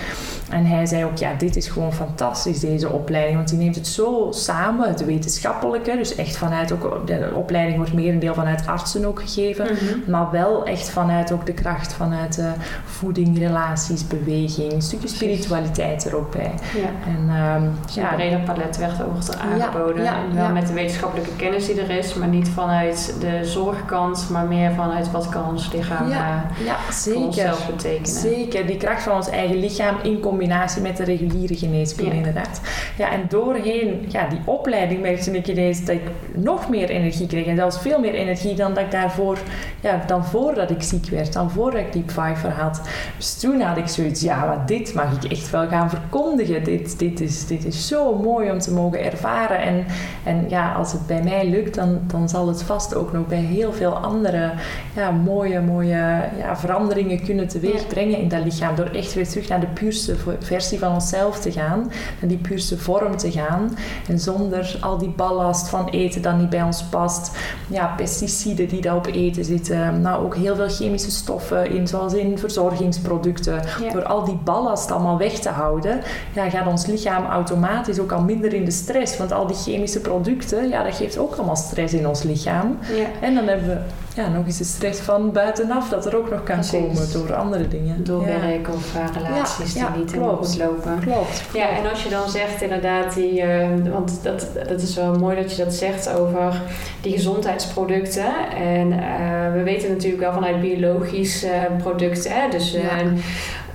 En hij zei ook, ja, dit is gewoon fantastisch, deze opleiding. Want die neemt het zo samen, het wetenschappelijke. Dus echt vanuit ook, de opleiding wordt merendeel vanuit artsen ook gegeven. Mhm. Maar wel echt vanuit ook de kracht vanuit uh, voeding, relaties, beweging. Een stukje spiritualiteit er ook bij. Ja. En, ehm, Dus een ja, breder palet werd ook aangeboden. ja, En wel ja. met de wetenschappelijke kennis die er is, maar niet vanuit de zorgkant, maar meer vanuit wat kan ons lichaam ja, ja, voor zeker. onszelf betekenen. Zeker, die kracht van ons eigen lichaam in combinatie met de reguliere geneeskunde Ja. inderdaad. Ja, en doorheen ja, die opleiding merkte ik ineens dat ik nog meer energie kreeg. En zelfs veel meer energie dan dat ik daarvoor, ja, dan voordat ik ziek werd, dan voordat ik Deep Fiver had. Dus toen had ik zoiets, ja, maar dit mag ik echt wel gaan verkondigen. Dit, dit, is, dit is zo mooi om te mogen ervaren. En, en ja, als het bij mij lukt, dan, dan zal het vast ook nog bij heel veel andere ja, mooie, mooie ja, veranderingen kunnen teweeg brengen in dat lichaam. Door echt weer terug naar de puurste versie van onszelf te gaan. Naar die puurste vorm te gaan. En zonder al die ballast van eten dat niet bij ons past. Ja, pesticiden die daar op eten zitten. Nou, ook heel veel chemische stoffen in, zoals in verzorgingsproducten. Ja. Door al die ballast allemaal weg te houden, ja, gaat ons lichaam automatisch ook al minder in de stress. Want al die chemische producten, ja, dat geeft ook allemaal stress in ons lichaam. Ja. En dan hebben we ja, nog eens de stress van buitenaf dat er ook nog kan Precies. komen door andere dingen. Door werk of eh, relaties Ja, ja, die niet klopt. lopen. Klopt. Ja, en als je dan zegt inderdaad, die, eh, want dat, dat is wel mooi dat je dat zegt over die gezondheidsproducten. En eh, we weten natuurlijk wel vanuit biologische producten, hè, dus eh, Ja.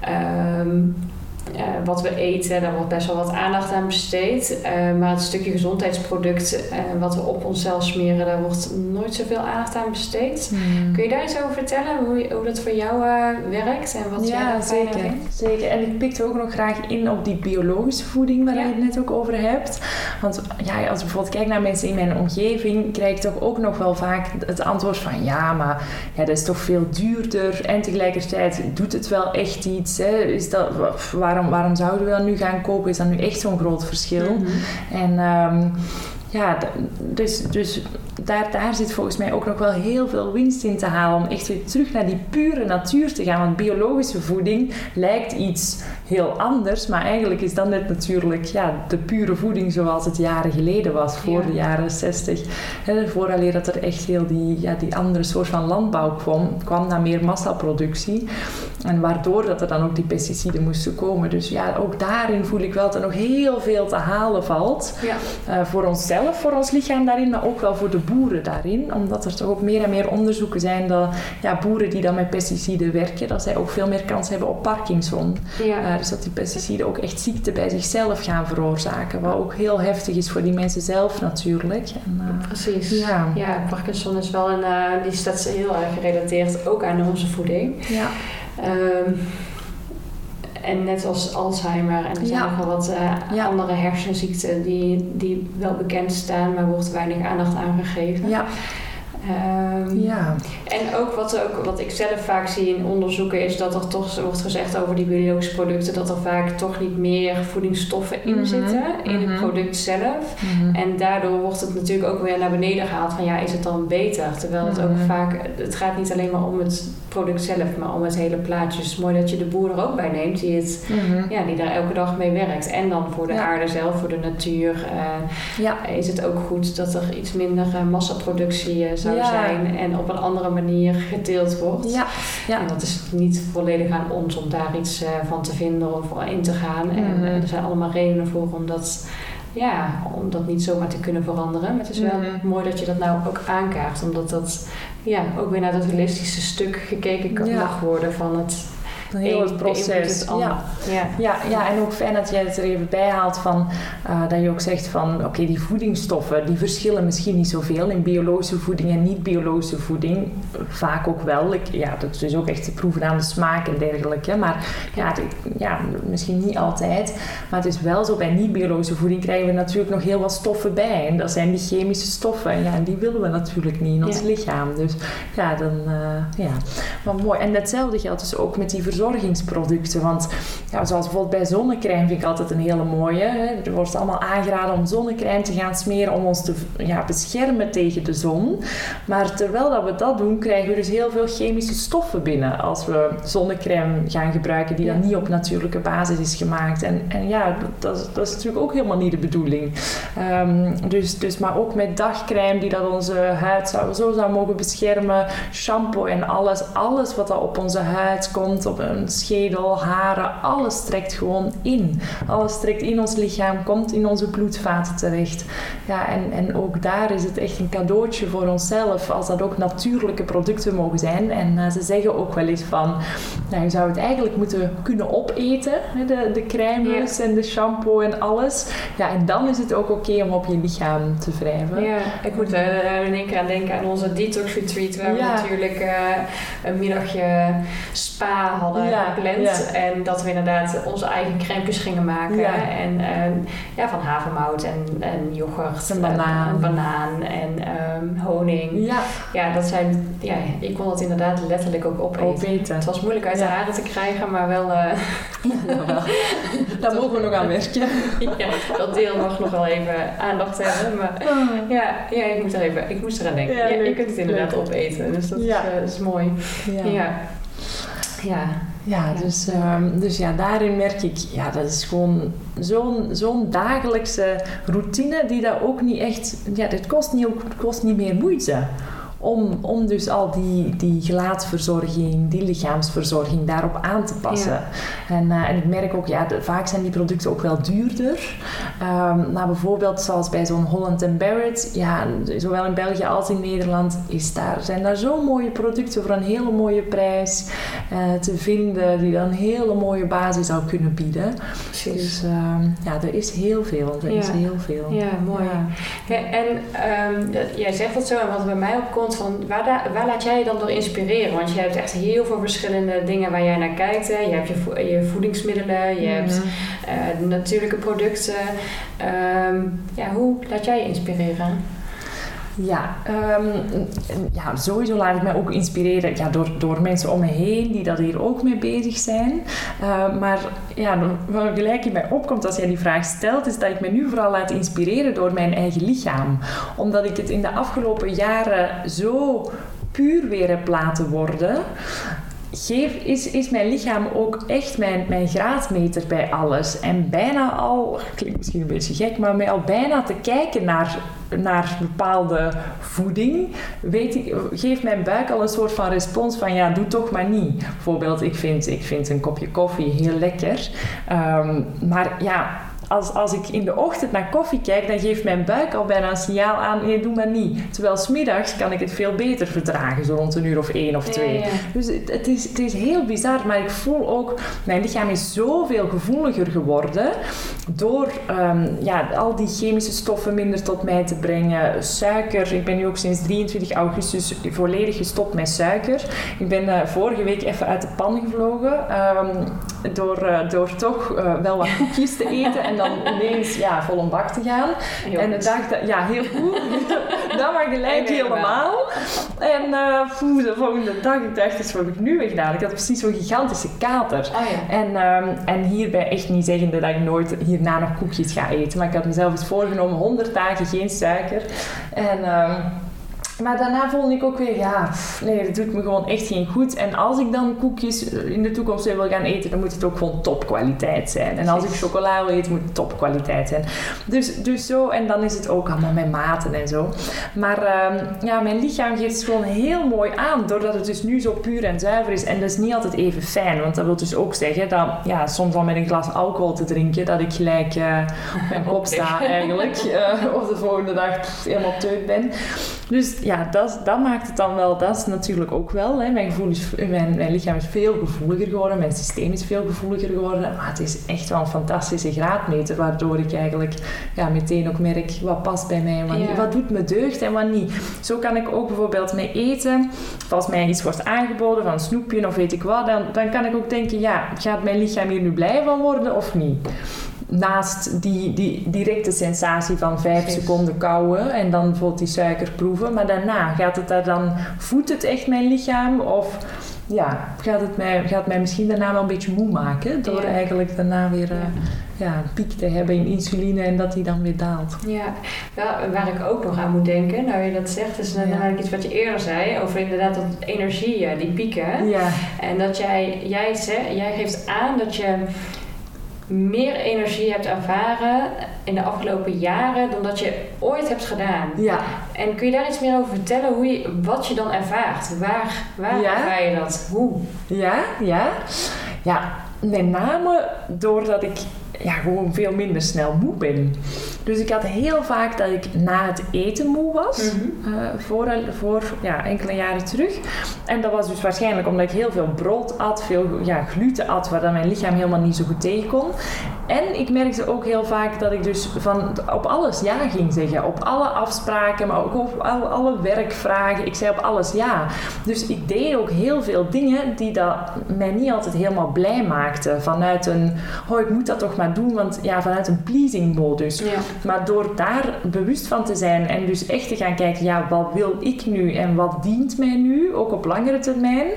ehm, eh, wat we eten, daar wordt best wel wat aandacht aan besteed. Eh, maar het stukje gezondheidsproduct eh, wat we op onszelf smeren, daar wordt nooit zoveel aandacht aan besteed. Hmm. Kun je daar iets over vertellen, hoe, hoe dat voor jou werkt en wat jij ja, aan zeker, vindt? zeker. En ik pikte ook nog graag in op die biologische voeding waar Ja. je het net ook over hebt. Want ja, als ik bijvoorbeeld kijk naar mensen in mijn omgeving, krijg ik toch ook nog wel vaak het antwoord van ja, maar ja, dat is toch veel duurder. En tegelijkertijd doet het wel echt iets. Hè? Is dat, waarom, waarom zouden we dat nu gaan kopen? Is dat nu echt zo'n groot verschil? Mhm. En ehm, ja, dus, dus daar, daar zit volgens mij ook nog wel heel veel winst in te halen om echt weer terug naar die pure natuur te gaan. Want biologische voeding lijkt iets heel anders, maar eigenlijk is dat net natuurlijk ja, de pure voeding zoals het jaren geleden was, voor Ja. de jaren 60. Hè, vooraleer dat er echt heel die, ja, die andere soort van landbouw kwam, kwam naar meer massaproductie. En waardoor dat er dan ook die pesticiden moesten komen. Dus ja, ook daarin voel ik wel dat er nog heel veel te halen valt. Ja. Eh, voor onszelf, voor ons lichaam daarin, maar ook wel voor de boeren daarin. Omdat er toch ook meer en meer onderzoeken zijn dat ja, boeren die dan met pesticiden werken, dat zij ook veel meer kans hebben op Parkinson. Ja. Eh, dus dat die pesticiden ook echt ziekte bij zichzelf gaan veroorzaken. Wat ook heel heftig is voor die mensen zelf natuurlijk. En, eh, Precies. Ja. Ja. Parkinson is wel een, eh, die staat heel erg gerelateerd ook aan onze voeding. ja. Ehm, en net als Alzheimer en er zijn Ja. nog wel wat eh, Ja. andere hersenziekten die, die wel bekend staan, maar wordt weinig aandacht aan gegeven. Ja. Ehm, ja. En ook wat, ook wat ik zelf vaak zie in onderzoeken is dat er toch wordt gezegd over die biologische producten dat er vaak toch niet meer voedingsstoffen in Mhm, zitten in mhm. het product zelf. Mhm. En daardoor wordt het natuurlijk ook weer naar beneden gehaald van ja, is het dan beter? Terwijl het ook Mhm. vaak, het gaat niet alleen maar om het product zelf, maar om het hele plaatje. Dus mooi dat je de boer er ook bij neemt die, het, Mhm. ja, die daar elke dag mee werkt. En dan voor de Ja. aarde zelf, voor de natuur, eh, Ja. is het ook goed dat er iets minder eh, massaproductie eh, zou Ja. zijn en op een andere manier geteeld wordt. Ja. Ja. En dat is niet volledig aan ons om daar iets van te vinden of in te gaan. En Mhm. er zijn allemaal redenen voor om dat, ja, om dat niet zomaar te kunnen veranderen. Maar het is wel Mhm. mooi dat je dat nou ook aankaart. Omdat dat ja, ook weer naar dat holistische stuk gekeken kan, Ja. mag worden van het Een heel het proces. Ja. Ja. Ja, ja, en ook fijn dat jij het er even bij haalt van eh, dat je ook zegt van oké, die voedingsstoffen die verschillen misschien niet zoveel in biologische voeding en niet-biologische voeding. Vaak ook wel. Ik, ja, dat is dus ook echt te proeven aan de smaak en dergelijke. Maar ja, ja, misschien niet altijd. Maar het is wel zo, bij niet-biologische voeding krijgen we natuurlijk nog heel wat stoffen bij. En dat zijn die chemische stoffen. En ja, en die willen we natuurlijk niet in ons Ja. lichaam. Dus ja, dan, eh, ja. Maar mooi. En hetzelfde geldt dus ook met die verzorgingsproducten. Want ja, zoals bijvoorbeeld bij zonnecrème vind ik altijd een hele mooie. Hè. Er wordt allemaal aangeraden om zonnecrème te gaan smeren om ons te ja, beschermen tegen de zon. Maar terwijl dat we dat doen, krijgen we dus heel veel chemische stoffen binnen als we zonnecrème gaan gebruiken die dan niet op natuurlijke basis is gemaakt. En, en ja, dat, dat is natuurlijk ook helemaal niet de bedoeling. Ehm, dus, dus, maar ook met dagcrème die dat onze huid zou, zo zou mogen beschermen, shampoo en alles, alles wat dat op onze huid komt, op een schedel, haren, alles trekt gewoon in. Alles trekt in ons lichaam, komt in onze bloedvaten terecht. Ja, en, en ook daar is het echt een cadeautje voor onszelf als dat ook natuurlijke producten mogen zijn. En uh, ze zeggen ook wel eens van, nou, je zou het eigenlijk moeten kunnen opeten, de, de crèmes en de shampoo en alles. Ja, en dan is het ook oké om op je lichaam te wrijven. Ja, ik moet er in één keer aan denken aan onze detox retreat, waar we natuurlijk uh, een middagje spa hadden ja, gepland. En dat we inderdaad onze eigen crèmes gingen maken. En uh, ja, van havermout en, en yoghurt. En banaan. En, banaan en um, honing. Ja. ja, dat zijn, ja, ik kon dat inderdaad letterlijk ook opeten. opeten. Het was moeilijk uit de haren te krijgen, maar wel... Uh, ja, Daar mogen we nog aan werken. ja, dat deel mag nog wel even aandacht hebben. Maar oh. ja, ja ik, moest er even, ik moest eraan denken. Ja, je kunt het inderdaad opeten. Dus dat, is, uh, is mooi. ja. Ja. Ja, dus, um, dus ja, daarin merk ik, ja, dat is gewoon zo'n zo'n dagelijkse routine die dat ook niet echt, ja, dat kost niet, ook, kost niet meer moeite. Om, om dus al die, die gelaatsverzorging, die lichaamsverzorging daarop aan te passen. En, uh, en ik merk ook, ja, vaak zijn die producten ook wel duurder. Um, nou, bijvoorbeeld zoals bij zo'n Holland Barrett, ja, zowel in België als in Nederland is daar, zijn daar zo mooie producten voor een hele mooie prijs uh, te vinden, die dan een hele mooie basis zou kunnen bieden. Precies. Dus um, ja, er is heel veel. Er ja. is heel veel. Ja, mooi. Ja. en um, jij zegt dat zo, en wat bij mij opkomt, van waar, waar, laat jij je dan door inspireren? Want je hebt echt heel veel verschillende dingen waar jij naar kijkt. Hè. Je hebt je, je voedingsmiddelen, je hebt uh, natuurlijke producten. Um, ja, hoe laat jij je inspireren? Ja, um, ja, sowieso laat ik mij ook inspireren ja, door, door mensen om me heen die dat hier ook mee bezig zijn. Uh, maar ja, wat gelijk in mij opkomt als jij die vraag stelt, is dat ik me nu vooral laat inspireren door mijn eigen lichaam. Omdat ik het in de afgelopen jaren zo puur weer heb laten worden geef, is, is mijn lichaam ook echt mijn, mijn graadmeter bij alles. En bijna al, klinkt misschien een beetje gek, maar mij al bijna te kijken naar, naar bepaalde voeding, weet ik, geeft mijn buik al een soort van respons van ja, doe toch maar niet. Bijvoorbeeld, ik vind, ik vind een kopje koffie heel lekker. Um, maar ja, als, als ik in de ochtend naar koffie kijk, dan geeft mijn buik al bijna een signaal aan, nee, doe maar niet. Terwijl smiddags kan ik het veel beter verdragen, zo rond een uur of één of twee. Dus het, het, is, het is heel bizar, maar ik voel ook, mijn lichaam is zoveel gevoeliger geworden door um, ja, al die chemische stoffen minder tot mij te brengen. Suiker, ik ben nu ook sinds 23 augustus volledig gestopt met suiker. Ik ben uh, vorige week even uit de pan gevlogen um, door, uh, door toch uh, wel wat koekjes te eten en dan ineens ja, vol een bak te gaan. En de dag dat, ja, heel goed. dat maar gelijk helemaal. En uh, de volgende dag, ik dacht, dus wat heb ik nu weer gedaan? Ik had precies zo'n gigantische kater. Oh, ja. en, um, en hierbij echt niet zeggende dat ik nooit hierna nog koekjes ga eten. Maar ik had mezelf eens voorgenomen, 100 dagen geen suiker. En... Um, maar daarna vond ik ook weer, ja, nee, dat doet me gewoon echt geen goed. En als ik dan koekjes in de toekomst wil gaan eten, dan moet het ook gewoon topkwaliteit zijn. En als ik chocola wil eten, moet het topkwaliteit zijn. Dus, dus zo, en dan is het ook allemaal met maten en zo. Maar um, ja, mijn lichaam geeft het gewoon heel mooi aan, doordat het dus nu zo puur en zuiver is. En dat is niet altijd even fijn, want dat wil dus ook zeggen dat, ja, soms al met een glas alcohol te drinken, dat ik gelijk uh, op mijn kop sta eigenlijk. Uh, of de volgende dag helemaal teut ben. Dus ja, dat, dat maakt het dan wel, dat is natuurlijk ook wel. Hè. Mijn, gevoel is, mijn, mijn lichaam is veel gevoeliger geworden, mijn systeem is veel gevoeliger geworden. Maar het is echt wel een fantastische graadmeter, waardoor ik eigenlijk ja, meteen ook merk wat past bij mij en wat. Wat doet me deugd en wat niet. Zo kan ik ook bijvoorbeeld met eten, als mij iets wordt aangeboden van een snoepje of weet ik wat, dan, dan kan ik ook denken, ja, gaat mijn lichaam hier nu blij van worden of niet? Naast die, die directe sensatie van vijf seconden kauwen en dan bijvoorbeeld die suiker proeven. Maar daarna gaat het daar dan, voedt het echt mijn lichaam? Of ja, gaat het mij, gaat mij misschien daarna wel een beetje moe maken. Door Ja. eigenlijk daarna weer eh, ja. een piek te hebben in insuline en dat die dan weer daalt. Ja, waar ik ook nog aan moet denken, nou je dat zegt, is Ja. inderdaad iets wat je eerder zei, over inderdaad dat energie, die pieken. Ja, En dat jij, jij, jij geeft aan dat je meer energie hebt ervaren in de afgelopen jaren dan dat je ooit hebt gedaan. ja. En kun je daar iets meer over vertellen, hoe je, wat je dan ervaart? Waar, waar Ja. ervaar je dat? Hoe? Ja, ja. Ja, met name doordat ik ja, gewoon veel minder snel moe ben. Dus ik had heel vaak dat ik na het eten moe was. Mhm. eh, voor, voor ja, enkele jaren terug. En dat was dus waarschijnlijk omdat ik heel veel brood at, veel ja, gluten at, waar dan mijn lichaam helemaal niet zo goed tegen kon. En ik merkte ook heel vaak dat ik dus van, op alles ja ging zeggen. Op alle afspraken, maar ook op alle, alle werkvragen. Ik zei op alles ja. Dus ik deed ook heel veel dingen die dat mij niet altijd helemaal blij maakten. Vanuit een, oh ik moet dat toch maar doen, want ja, vanuit een pleasing modus. Ja. Maar door daar bewust van te zijn en dus echt te gaan kijken, ja, wat wil ik nu en wat dient mij nu, ook op langere termijn,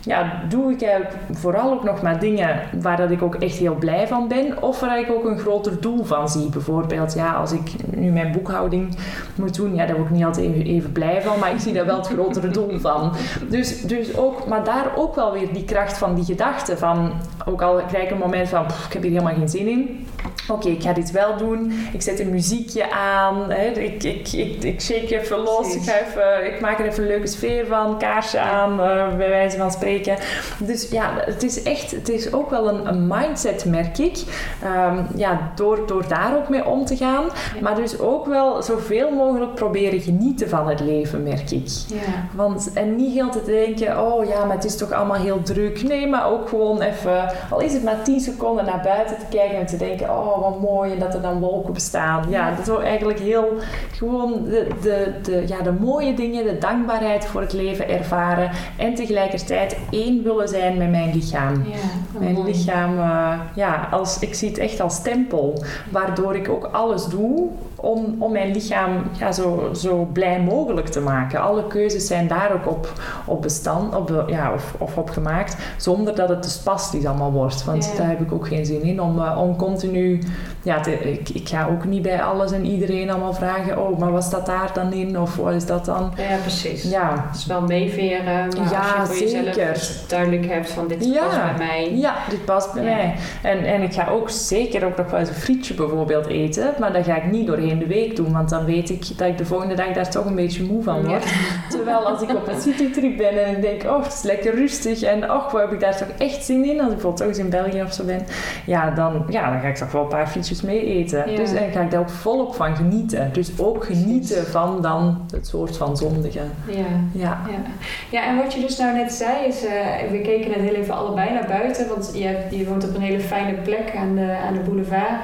ja, doe ik eigenlijk vooral ook nog maar dingen waar dat ik ook echt heel blij van ben of waar ik ook een groter doel van zie. Bijvoorbeeld, ja, als ik nu mijn boekhouding moet doen, ja, daar word ik niet altijd even, even blij van, maar ik zie daar wel het grotere doel van. Dus, dus ook, maar daar ook wel weer die kracht van die gedachte van, ook al krijg ik een moment van, "Pff, ik heb hier helemaal geen zin in. Oké, ik ga dit wel doen. Ik zet een muziekje aan. Hè. Ik, ik, ik, ik shake even los. Ik, ga even, ik maak er even een leuke sfeer van. Kaarsje aan, eh, bij wijze van spreken. Dus ja, het is echt, het is ook wel een, een mindset, merk ik. Ehm, ja, door, door daar ook mee om te gaan. Ja. Maar dus ook wel zoveel mogelijk proberen genieten van het leven, merk ik. Ja. Want, en niet heel te denken, oh ja, maar het is toch allemaal heel druk. Nee, maar ook gewoon even, al is het maar 10 seconden naar buiten te kijken en te denken, oh wat mooi en dat er dan wolken bestaan. Ja, dat is ook eigenlijk heel, gewoon de, de, de, ja, de mooie dingen, de dankbaarheid voor het leven ervaren. En tegelijkertijd één willen zijn met mijn lichaam. Ja, Mijn mooi. lichaam, eh, ja, als, ik zie het echt als tempel, waardoor ik ook alles doe om, om mijn lichaam ja, zo, zo blij mogelijk te maken. Alle keuzes zijn daar ook op, op bestand, op, ja, of, of op gemaakt, zonder dat het te spastisch allemaal wordt. Want Ja. daar heb ik ook geen zin in, om, eh, om continu, ja, ik, ik ga ook niet bij alles en iedereen allemaal vragen, oh, maar wat staat daar dan in, of wat is dat dan? Ja, precies. Ja, Het is wel meeveren, maar Ja, als je voor zeker. duidelijk hebt van dit Ja. past bij mij. Ja, dit past bij Ja. mij. En, en ik ga ook zeker ook nog wel eens een frietje bijvoorbeeld eten. Maar dat ga ik niet doorheen de week doen. Want dan weet ik dat ik de volgende dag daar toch een beetje moe van word. Terwijl als ik op een citytrip ben en ik denk, oh, het is lekker rustig. En oh, wat heb ik daar toch echt zin in? Als ik bijvoorbeeld toch eens in België of zo ben. Ja, dan, ja, dan ga ik toch wel een paar frietjes mee eten. Ja. Dus dan ga ik daar ook volop van genieten. Dus ook genieten van dan het soort van zondige. Ja. Ja. Ja. ja, en wat je dus nou net zei is, eh, we keken net heel even allebei naar buiten, want je, hebt- je woont op een hele fijne plek aan de, aan de boulevard.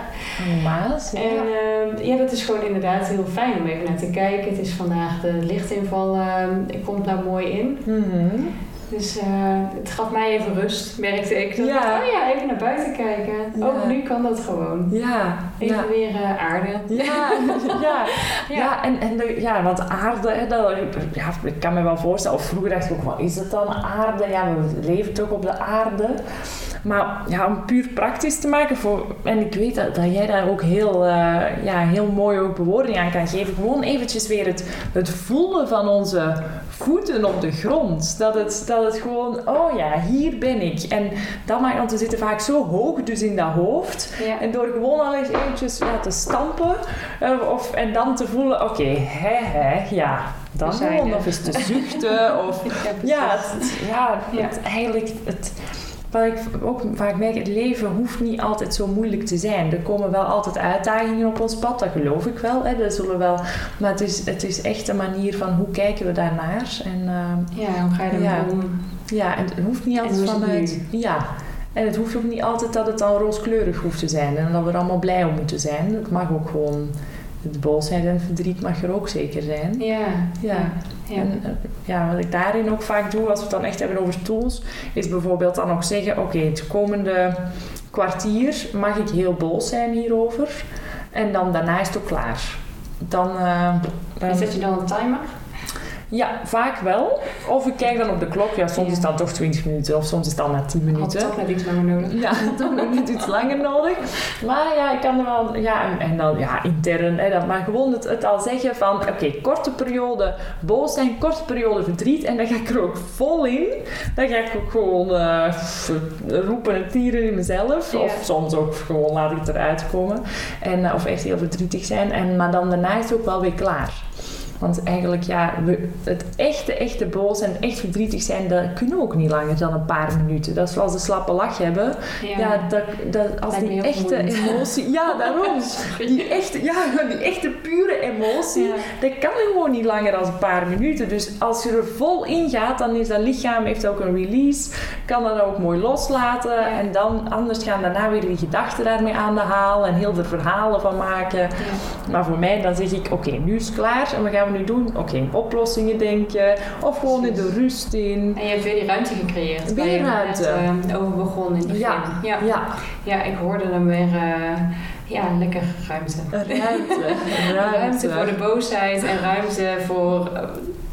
Maas, ja. En ehm, ja, dat is gewoon inderdaad heel fijn om even naar te kijken. Het is vandaag de lichtinval, ehm komt nou mooi in. Mhm. Dus eh, het gaf mij even rust, merkte ik. Dat Ja. dacht, oh ja, even naar buiten kijken. Ja. Ook nu kan dat gewoon. Ja, Even ja. weer eh, aarde. Ja, ja, ja. en, en de, ja, want aarde, hè, dat, ja, ik kan me wel voorstellen, of vroeger dacht ik ook, wat is het dan, aarde? Ja, we leven toch op de aarde. Maar ja, om puur praktisch te maken, voor, en ik weet dat, dat jij daar ook heel, eh, ja, heel mooi ook bewoording aan kan geven, gewoon eventjes weer het, het voelen van onze voeten op de grond. Dat het, dat het gewoon, oh ja, hier ben ik. En dat maakt, want we zitten vaak zo hoog dus in dat hoofd, Ja. en door gewoon al eens eventjes ja, te stampen eh, of, en dan te voelen, oké, hè, hè, ja, dan gewoon of eens te zuchten. Of, Ja, het, ja, Ja. Het, eigenlijk, het, wat ik ook vaak merk, het leven hoeft niet altijd zo moeilijk te zijn. Er komen wel altijd uitdagingen op ons pad, dat geloof ik wel. Hè, dat zullen wel maar het is, het is echt een manier van hoe kijken we daarnaar. En, eh, Ja, hoe ga je ermee Ja. om? ja, en het hoeft niet altijd vanuit. Ja. En het hoeft ook niet altijd dat het dan rooskleurig hoeft te zijn en dat we er allemaal blij om moeten zijn. Het mag ook gewoon. Het boosheid en verdriet mag er ook zeker zijn. Ja. Ja. Ja. En eh, ja, wat ik daarin ook vaak doe, als we het dan echt hebben over tools, is bijvoorbeeld dan nog zeggen: Oké, het komende kwartier mag ik heel boos zijn hierover. En dan daarna is het ook klaar. Dan, zet je dan een timer? Ja, vaak wel. Of ik kijk dan op de klok. Ja, soms Ja. is dan toch 20 minuten of soms is dan na 10 Had minuten. toch net iets langer nodig. Ja, toch nog niet iets langer nodig. Maar ja, ik kan er wel... Ja, en, en dan ja, intern. Hè, dat, maar gewoon het, het al zeggen van... Oké, korte periode boos zijn, korte periode verdriet. En dan ga ik er ook vol in. Dan ga ik ook gewoon eh, roepen en tieren in mezelf. Ja. Of soms ook gewoon laat ik het eruit komen. En, eh, of echt heel verdrietig zijn. En, maar dan daarna is het ook wel weer klaar. Want eigenlijk, ja, we, het echte, echte boos en echt verdrietig zijn, dat kunnen we ook niet langer dan een paar minuten. Dat is zoals de slappe lach hebben. Ja, dat, dat, als die echte emotie... Ja, daarom. Die echte, ja, die echte pure emotie, Ja. dat kan gewoon niet langer dan een paar minuten. Dus als je er vol in gaat, dan is dat lichaam heeft ook een release. Kan dat ook mooi loslaten. Ja. En dan, anders gaan daarna weer die gedachten daarmee aan de haal. En heel er verhalen van maken. Maar voor mij, dan zeg ik, oké, nu is het klaar. En wat gaan we nu doen? Oké, oplossingen denken. Of gewoon in de rust in. En je hebt weer die ruimte gecreëerd. waar Weer je net, ruimte. eh, over begon in begin. Ja, ja. ja. Ja, ik hoorde hem weer. eh, ja, lekker ruimte. Ruimte. Ruimte voor de boosheid en ruimte voor, eh,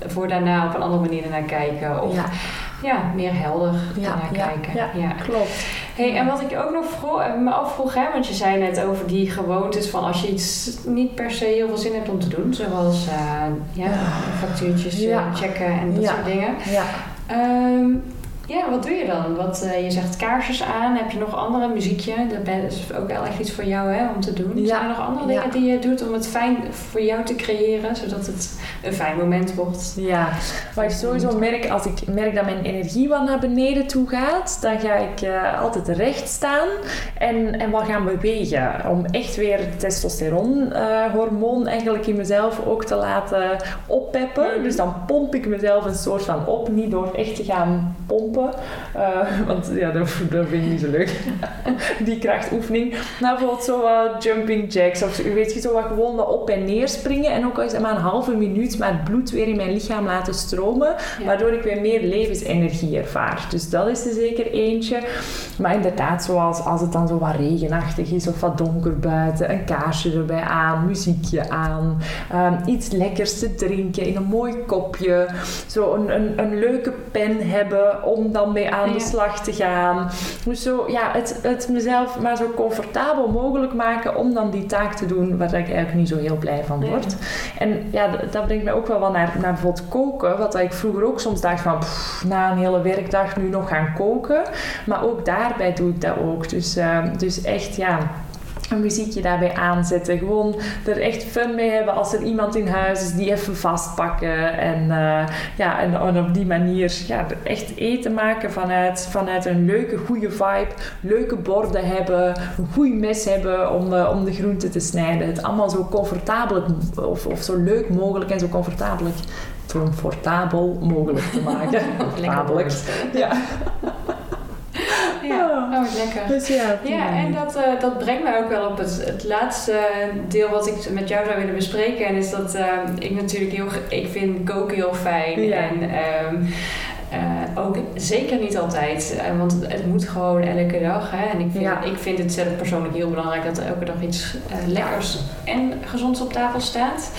voor daarna op een andere manier ernaar kijken. Of ja, Ja, meer helder Ja, ja, kijken. ja. Ja. klopt. Hey, en wat ik ook nog vroeg, eh, me afvroeg, hè, want je zei net over die gewoontes van als je iets niet per se heel veel zin hebt om te doen, zoals eh, ja, factuurtjes eh, checken en dat soort dingen. Ja. Ehm, ja, wat doe je dan? Wat, eh, je zegt kaarsjes aan. Heb je nog andere muziekje? Dat is ook wel echt iets voor jou hè, om te doen. Ja. Zijn er nog andere Ja. dingen die je doet om het fijn voor jou te creëren, zodat het een fijn moment wordt? Ja, wat ik sowieso merk, als ik merk dat mijn energie wat naar beneden toe gaat, dan ga ik eh, altijd recht staan en, en wat gaan bewegen. Om echt weer het testosteronhormoon eigenlijk in mezelf ook te laten oppeppen. Mhm. Dus dan pomp ik mezelf een soort van op, niet door echt te gaan pompen. Eh, want ja, dat, dat vind ik niet zo leuk. Die krachtoefening. Maar bijvoorbeeld zo wat jumping jacks of weet je, zo wat gewoon wat op en neer springen. En ook al is maar een halve minuut, maar het bloed weer in mijn lichaam laten stromen. Ja. Waardoor ik weer meer levensenergie ervaar. Dus dat is er zeker eentje. Maar inderdaad, zoals als het dan zo wat regenachtig is of wat donker buiten, een kaarsje erbij aan, muziekje aan, ehm, iets lekkers te drinken in een mooi kopje, zo een, een, een leuke pen hebben om dan mee aan de slag te gaan. Dus zo, ja, het, het mezelf maar zo comfortabel mogelijk maken om dan die taak te doen waar ik eigenlijk niet zo heel blij van word. En ja, dat brengt mij ook wel wat naar, naar bijvoorbeeld koken. Wat ik vroeger ook soms dacht van, pff, na een hele werkdag nu nog gaan koken. Maar ook daarbij doe ik dat ook. Dus, eh, dus echt, ja, een muziekje daarbij aanzetten. Gewoon er echt fun mee hebben als er iemand in huis is die even vastpakken. En, eh, ja, en, en op die manier ja, echt eten maken vanuit, vanuit een leuke, goede vibe. Leuke borden hebben. Een goed mes hebben om, eh, om de groenten te snijden. Het allemaal zo comfortabel of, of zo leuk mogelijk en zo comfortabel comfortabel mogelijk te maken. Woord. Ja. Ja, oh, wat lekker. Dus ja, en dat, eh, dat brengt mij ook wel op het, het laatste deel wat ik met jou zou willen bespreken. En is dat eh, ik natuurlijk heel... Ik vind koken heel fijn. Ja. En ehm, eh, ook zeker niet altijd. want het, het moet gewoon elke dag. Hè? En ik vind, Ja. ik vind het zelf persoonlijk heel belangrijk dat er elke dag iets lekkers en gezonds op tafel staat.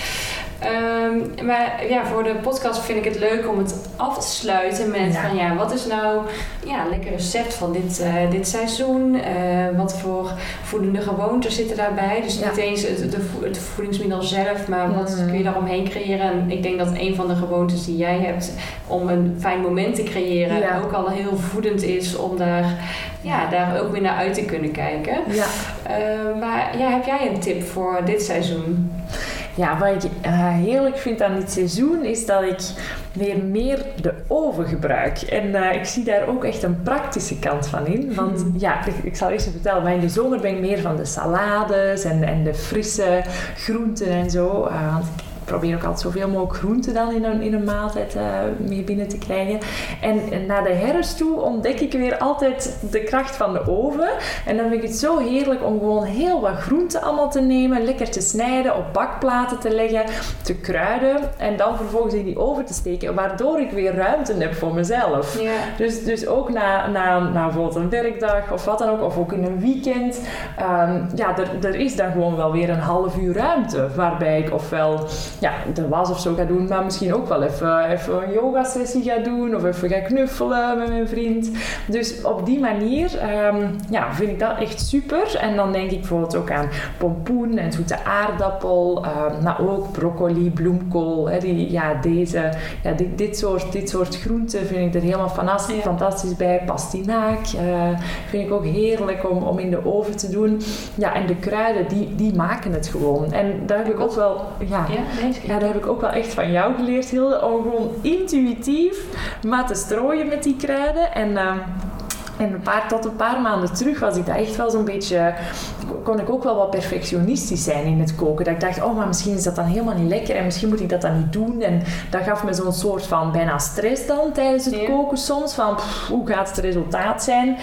Ehm, maar ja, voor de podcast vind ik het leuk om het af te sluiten met Ja. van ja, wat is nou ja, een lekker recept van dit, eh, dit seizoen? Eh, wat voor voedende gewoonten zitten daarbij? Dus Ja. niet eens het, de, vo- het voedingsmiddel zelf, maar wat Mm. kun je daaromheen creëren? En ik denk dat een van de gewoontes die jij hebt om een fijn moment te creëren Ja. ook al heel voedend is om daar, ja, daar ook weer naar uit te kunnen kijken. Ja. Eh, maar ja, heb jij een tip voor dit seizoen? Ja, wat ik eh, heerlijk vind aan dit seizoen is dat ik weer meer de oven gebruik. En eh, ik zie daar ook echt een praktische kant van in. Want Mhm. ja, ik, ik zal eerst even vertellen, maar in de zomer ben ik meer van de salades en, en de frisse groenten en zo. Eh, want ik probeer ook altijd zoveel mogelijk groenten dan in een, in een maaltijd eh, mee binnen te krijgen. En, en naar de herfst toe ontdek ik weer altijd de kracht van de oven. En dan vind ik het zo heerlijk om gewoon heel wat groenten allemaal te nemen, lekker te snijden, op bakplaten te leggen, te kruiden en dan vervolgens in die oven te steken, waardoor ik weer ruimte heb voor mezelf. Ja. Dus, dus ook na, na, na bijvoorbeeld een werkdag of wat dan ook, of ook in een weekend, ehm, ja, er, er is dan gewoon wel weer een half uur ruimte, waarbij ik ofwel ja, de was of zo ga doen, maar misschien ook wel even, even een yoga sessie ga doen of even ga knuffelen met mijn vriend. Dus op die manier ehm, ja, vind ik dat echt super. En dan denk ik bijvoorbeeld ook aan pompoen en zoete aardappel, um, maar ook broccoli, bloemkool. Die, ja, deze, ja, dit, dit, soort, dit soort groenten vind ik er helemaal fantastisch, fantastisch bij. Pastinaak uh, vind ik ook heerlijk om, om in de oven te doen. Ja, en de kruiden, die, die maken het gewoon. En daar heb ik ook wel, ja, ja, daar heb ik ook wel echt van jou geleerd, Hilde, om gewoon intuïtief maar te strooien met die kruiden. En... Uh, en een paar, tot een paar maanden terug was ik dat echt wel zo'n beetje... Kon ik ook wel wat perfectionistisch zijn in het koken. Dat ik dacht, oh, maar misschien is dat dan helemaal niet lekker. En misschien moet ik dat dan niet doen. En dat gaf me zo'n soort van bijna stress dan tijdens het koken soms. Van, hoe gaat het resultaat zijn?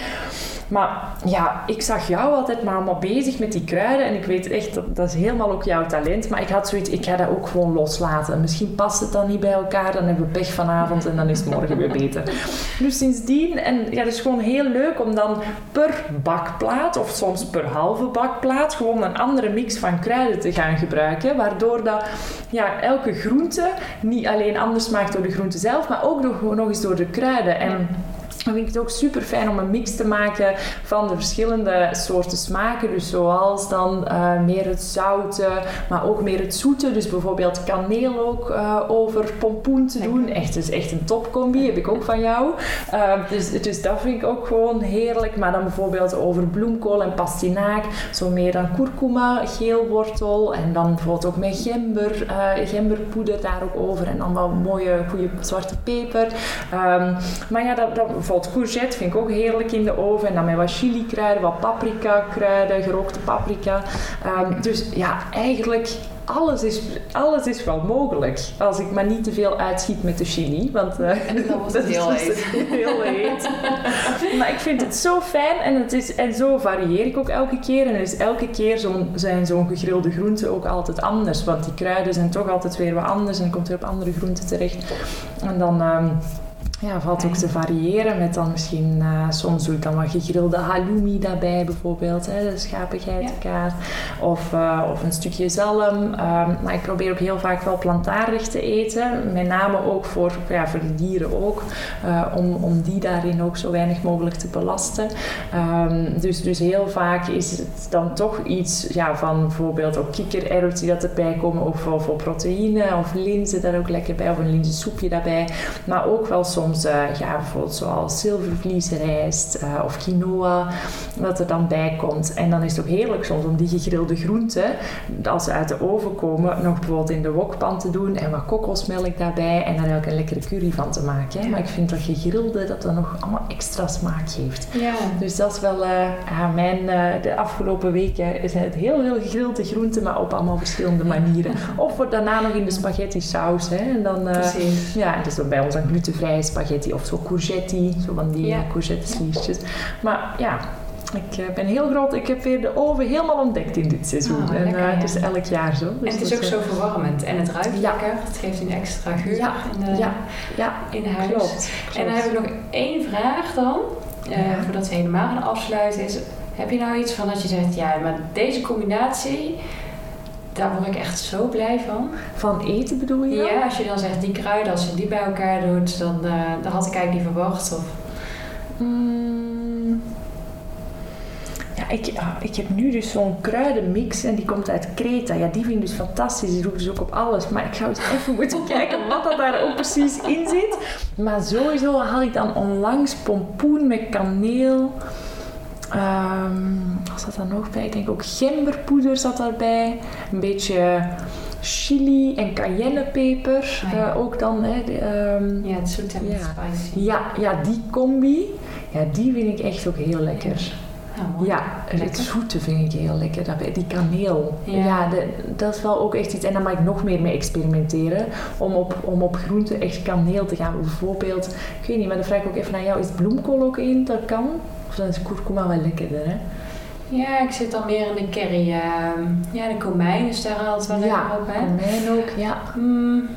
Maar ja, ik zag jou altijd maar allemaal bezig met die kruiden. En ik weet echt, dat, dat is helemaal ook jouw talent. Maar ik had zoiets, ik ga dat ook gewoon loslaten. Misschien past het dan niet bij elkaar. Dan hebben we pech vanavond en dan is het morgen weer beter. Dus sindsdien, en ja, het is gewoon heel leuk om dan per bakplaat of soms per halve bakplaat gewoon een andere mix van kruiden te gaan gebruiken. Waardoor dat ja, elke groente niet alleen anders smaakt door de groente zelf, maar ook nog, nog eens door de kruiden. En dan vind ik het ook super fijn om een mix te maken van de verschillende soorten smaken. Dus zoals dan uh, meer het zoute, maar ook meer het zoete. Dus bijvoorbeeld kaneel ook uh, over pompoen te doen. Echt, dus echt een topcombi, heb ik ook van jou. Uh, dus, dus dat vind ik ook gewoon heerlijk. Maar dan bijvoorbeeld over bloemkool en pastinaak. Zo meer dan kurkuma, geelwortel. En dan bijvoorbeeld ook met gember, gemberpoeder daar ook over. En dan wel mooie, goede zwarte peper. Um, maar ja, dat, dat bijvoorbeeld courgette vind ik ook heerlijk in de oven. En dan met wat chili kruiden, wat paprika kruiden, gerookte paprika. Um, dus ja, eigenlijk alles is, alles is wel mogelijk. Als ik maar niet te veel uitschiet met de chili. Want uh, en dan wordt het heel heet. heel heet. maar ik vind het zo fijn en, het is, en zo varieer ik ook elke keer. En is elke keer zo'n, zijn zo'n gegrilde groenten ook altijd anders. Want die kruiden zijn toch altijd weer wat anders en komt weer op andere groenten terecht. En dan... Um, ja, valt ook te variëren met dan misschien, uh, soms doe ik dan wat gegrilde halloumi daarbij bijvoorbeeld, hè, de schapengeitenkaart. Ja. Of, uh, of een stukje zalm. Um, maar ik probeer ook heel vaak wel plantaardig te eten. Met name ook voor, ja, voor de dieren ook. Uh, om, om die daarin ook zo weinig mogelijk te belasten. Um, dus, dus heel vaak is het dan toch iets ja, van bijvoorbeeld ook kikkererwten die dat erbij komen. Of, of, of proteïne of linzen daar ook lekker bij. Of een linzensoepje daarbij. Maar ook wel soms soms uh, ja, bijvoorbeeld zoals zilvervliesrijst uh, of quinoa, wat er dan bij komt. En dan is het ook heerlijk soms om die gegrilde groenten, als ze uit de oven komen, nog bijvoorbeeld in de wokpan te doen en wat kokosmelk daarbij en daar ook een lekkere curry van te maken. Hè. Maar ik vind dat gegrilde, dat dat nog allemaal extra smaak geeft. Ja. Dus dat is wel uh, mijn, de afgelopen weken is het heel veel gegrilde groenten, maar op allemaal verschillende manieren. Of wordt daarna nog in de spaghetti saus. Hè. En dan. Ja, het is dan bij ons een glutenvrije spaghetti of zo courgetti, zo van die ja. courgette sliertjes. Maar ja, ik uh, ben heel groot. Ik heb weer de oven helemaal ontdekt in dit seizoen. Oh, en lekker, uh, ja. het is elk jaar zo. Dus en het is ook zo verwarmend. En het ruikt Ja. lekker. Het geeft een extra geur Ja, in, de, ja, ja, in huis. klopt. En dan heb ik nog één vraag dan. eh, Ja. Voordat we helemaal gaan afsluiten. Is, heb je nou iets van dat je zegt... Ja, maar deze combinatie... Daar word ik echt zo blij van. Van eten bedoel je? Ja, als je dan zegt die kruiden, als je die bij elkaar doet, dan eh dat had ik eigenlijk niet verwacht. Of, Mm. Ja, ik, ah, ik heb nu dus zo'n kruidenmix en die komt uit Kreta. Ja, die vind ik dus fantastisch. Die roepen dus ook op alles. Maar ik ga eens even moeten kijken wat dat daar ook precies in zit. Maar sowieso had ik dan onlangs pompoen met kaneel. Ehm wat zat daar nog bij? Ik denk ook gemberpoeder zat daarbij. Een beetje chili en cayennepeper. Ah, ja. Eh, ook dan, hè, de, ehm, ja, het zoet en het Ja. spicy. ja, ja, die combi, ja, die vind ik echt ook heel lekker. Ja, het Lekker. zoete vind ik heel lekker daarbij. Die kaneel. Ja. De- dat is wel ook echt iets. En daar mag ik nog meer mee experimenteren. Om op, om op groenten echt kaneel te gaan. Bijvoorbeeld, ik weet niet, maar dan vraag ik ook even naar jou. Is bloemkool ook in? Dat kan? Dan is kurkuma wel lekkerder, hè? Ja, ik zit dan meer in de curry. ehm, ja, de komijn is daar altijd wel lekker op, hè? komijn ook, ja. Hmm,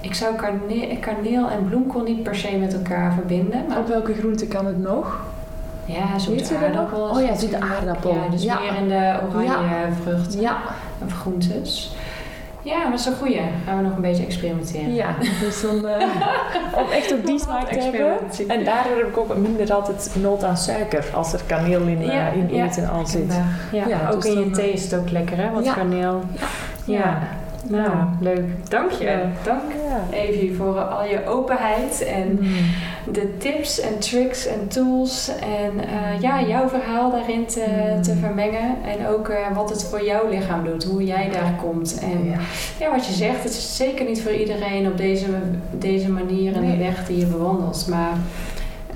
ik zou karne- kaneel en bloemkool niet per se met elkaar verbinden. Maar Op welke groente kan het nog? ja, zoete nog? aardappels. Oh ja, zoete natuurlijk. aardappel. Ja, dus Ja. meer in de oranje vruchten Ja, of groentes. Ja, maar dat is een goeie. Gaan we nog een beetje experimenteren. Ja, dus dan, uh, om echt op die smaak te hebben. En daardoor heb ik ook minder altijd nood aan suiker als er kaneel in, ja, uh, in ja. eten al zit. Ja, ja ook dus in je thee is het ook lekker hè, wat kaneel. ja. Nou, leuk. Dank je. Dank Evie voor al je openheid en mm. de tips en tricks en tools. En uh, ja, jouw verhaal daarin te, mm. te vermengen. En ook uh, wat het voor jouw lichaam doet, hoe jij daar komt. En ja. ja. wat je zegt, het is zeker niet voor iedereen op deze, deze manier en de weg die je bewandelt. Maar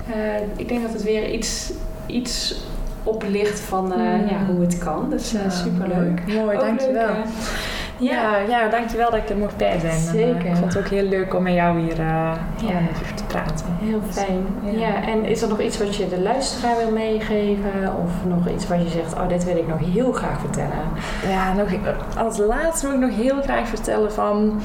uh, ik denk dat het weer iets, iets oplicht van mm. ja, hoe het kan. Dus superleuk. Mooi, dankjewel. Leuk, ja. ja, dankjewel dat ik er mocht bij zijn. Zeker. ik vond het ook heel leuk om met jou hier uh, ja. even te praten. Heel fijn. Ja. en is er nog iets wat je de luisteraar wil meegeven? Of nog iets wat je zegt, oh, dit wil ik nog heel graag vertellen? Ja, nog, als laatste wil ik nog heel graag vertellen van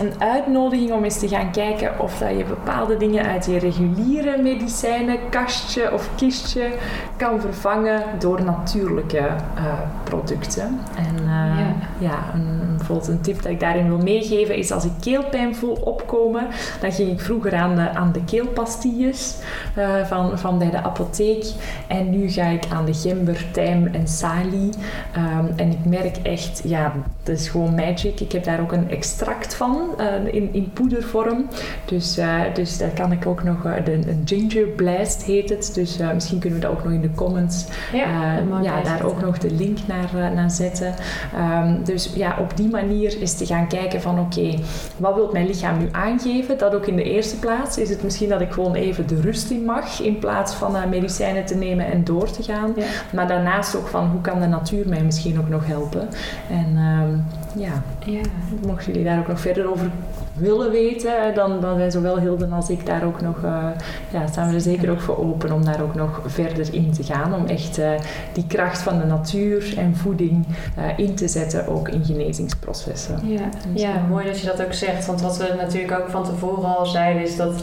een uitnodiging om eens te gaan kijken of dat je bepaalde dingen uit je reguliere medicijnenkastje of kistje kan vervangen door natuurlijke uh, producten. En ja. ja, een bijvoorbeeld een tip dat ik daarin wil meegeven is als ik keelpijn voel opkomen, dan ging ik vroeger aan de, aan de keelpastilles uh, van, van bij de apotheek. En nu ga ik aan de gember, tijm en salie. Um, en ik merk echt, ja, dat is gewoon magic. Ik heb daar ook een extract van uh, in, in poedervorm. Dus, uh, dus daar kan ik ook nog, de, een ginger blast heet het. Dus misschien kunnen we dat ook nog in de comments, ja, ja daar ook nog de link naar, naar zetten. Um, dus ja, op die manier is te gaan kijken van oké, wat wil mijn lichaam nu aangeven? Dat ook in de eerste plaats. Is het misschien dat ik gewoon even de rust in mag in plaats van uh, medicijnen te nemen en door te gaan. Maar daarnaast ook van hoe kan de natuur mij misschien ook nog helpen? En uh, ja, ja, mochten jullie daar ook nog verder over willen weten, dan, dan zijn zowel Hilden als ik daar ook nog, uh, ja, staan we er zeker ook voor open om daar ook nog verder in te gaan. Om echt uh, die kracht van de natuur en voeding uh, in te zetten, ook in genezingsprocessen. Ja, dus, ja mooi dat je dat ook zegt. Want wat we natuurlijk ook van tevoren al zeiden, is dat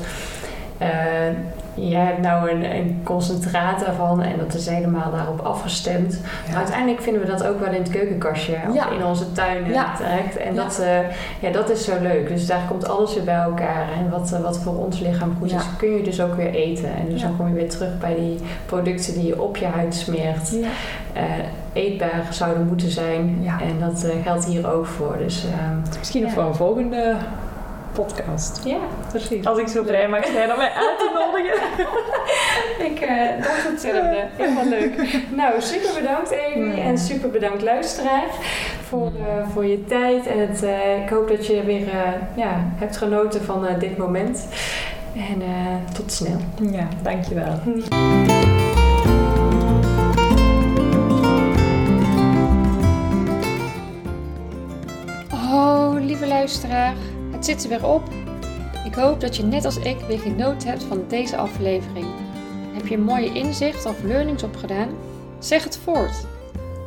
je hebt nou een, een concentraat daarvan en dat is helemaal daarop afgestemd. Maar uiteindelijk vinden we dat ook wel in het keukenkastje of in onze tuin ja. terecht. En dat, uh, ja, dat is zo leuk. Dus daar komt alles weer bij elkaar. En wat, uh, wat voor ons lichaam goed is, kun je dus ook weer eten. En dus dan kom je weer terug bij die producten die je op je huid smeert. Uh, eetbaar zouden moeten zijn. En dat geldt hier ook voor. Dus, Misschien nog voor een volgende podcast. Ja, precies. Als ik zo vrij mag zijn om mij uit te nodigen. ik uh, dacht hetzelfde. Helemaal leuk. Nou, super bedankt Amy en super bedankt luisteraar voor, uh, voor je tijd. En het, uh, ik hoop dat je weer ja, hebt genoten van dit moment. En tot snel. Ja, dankjewel. Oh, lieve luisteraar zit er weer op. Ik hoop dat je net als ik weer genoten hebt van deze aflevering. Heb je mooie inzicht of learnings opgedaan? Zeg het voort.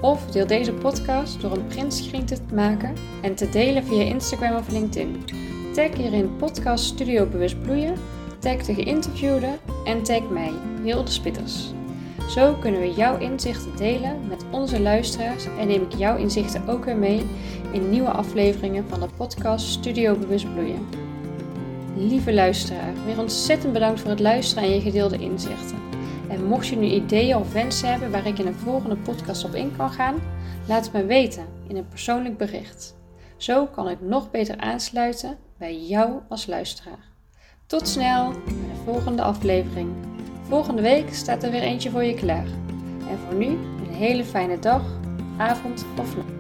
Of deel deze podcast door een printscreen te maken en te delen via Instagram of LinkedIn. Tag hierin podcast Studio Bewust Bloeien, tag de geïnterviewde en tag mij, Hilde Spitters. Zo kunnen we jouw inzichten delen met onze luisteraars en neem ik jouw inzichten ook weer mee in nieuwe afleveringen van de podcast Studio Bewust Bloeien. Lieve luisteraar, weer ontzettend bedankt voor het luisteren en je gedeelde inzichten. En mocht je nu ideeën of wensen hebben waar ik in een volgende podcast op in kan gaan, laat het me weten in een persoonlijk bericht. Zo kan ik nog beter aansluiten bij jou als luisteraar. Tot snel bij de volgende aflevering. Volgende week staat er weer eentje voor je klaar. En voor nu een hele fijne dag, avond of nacht.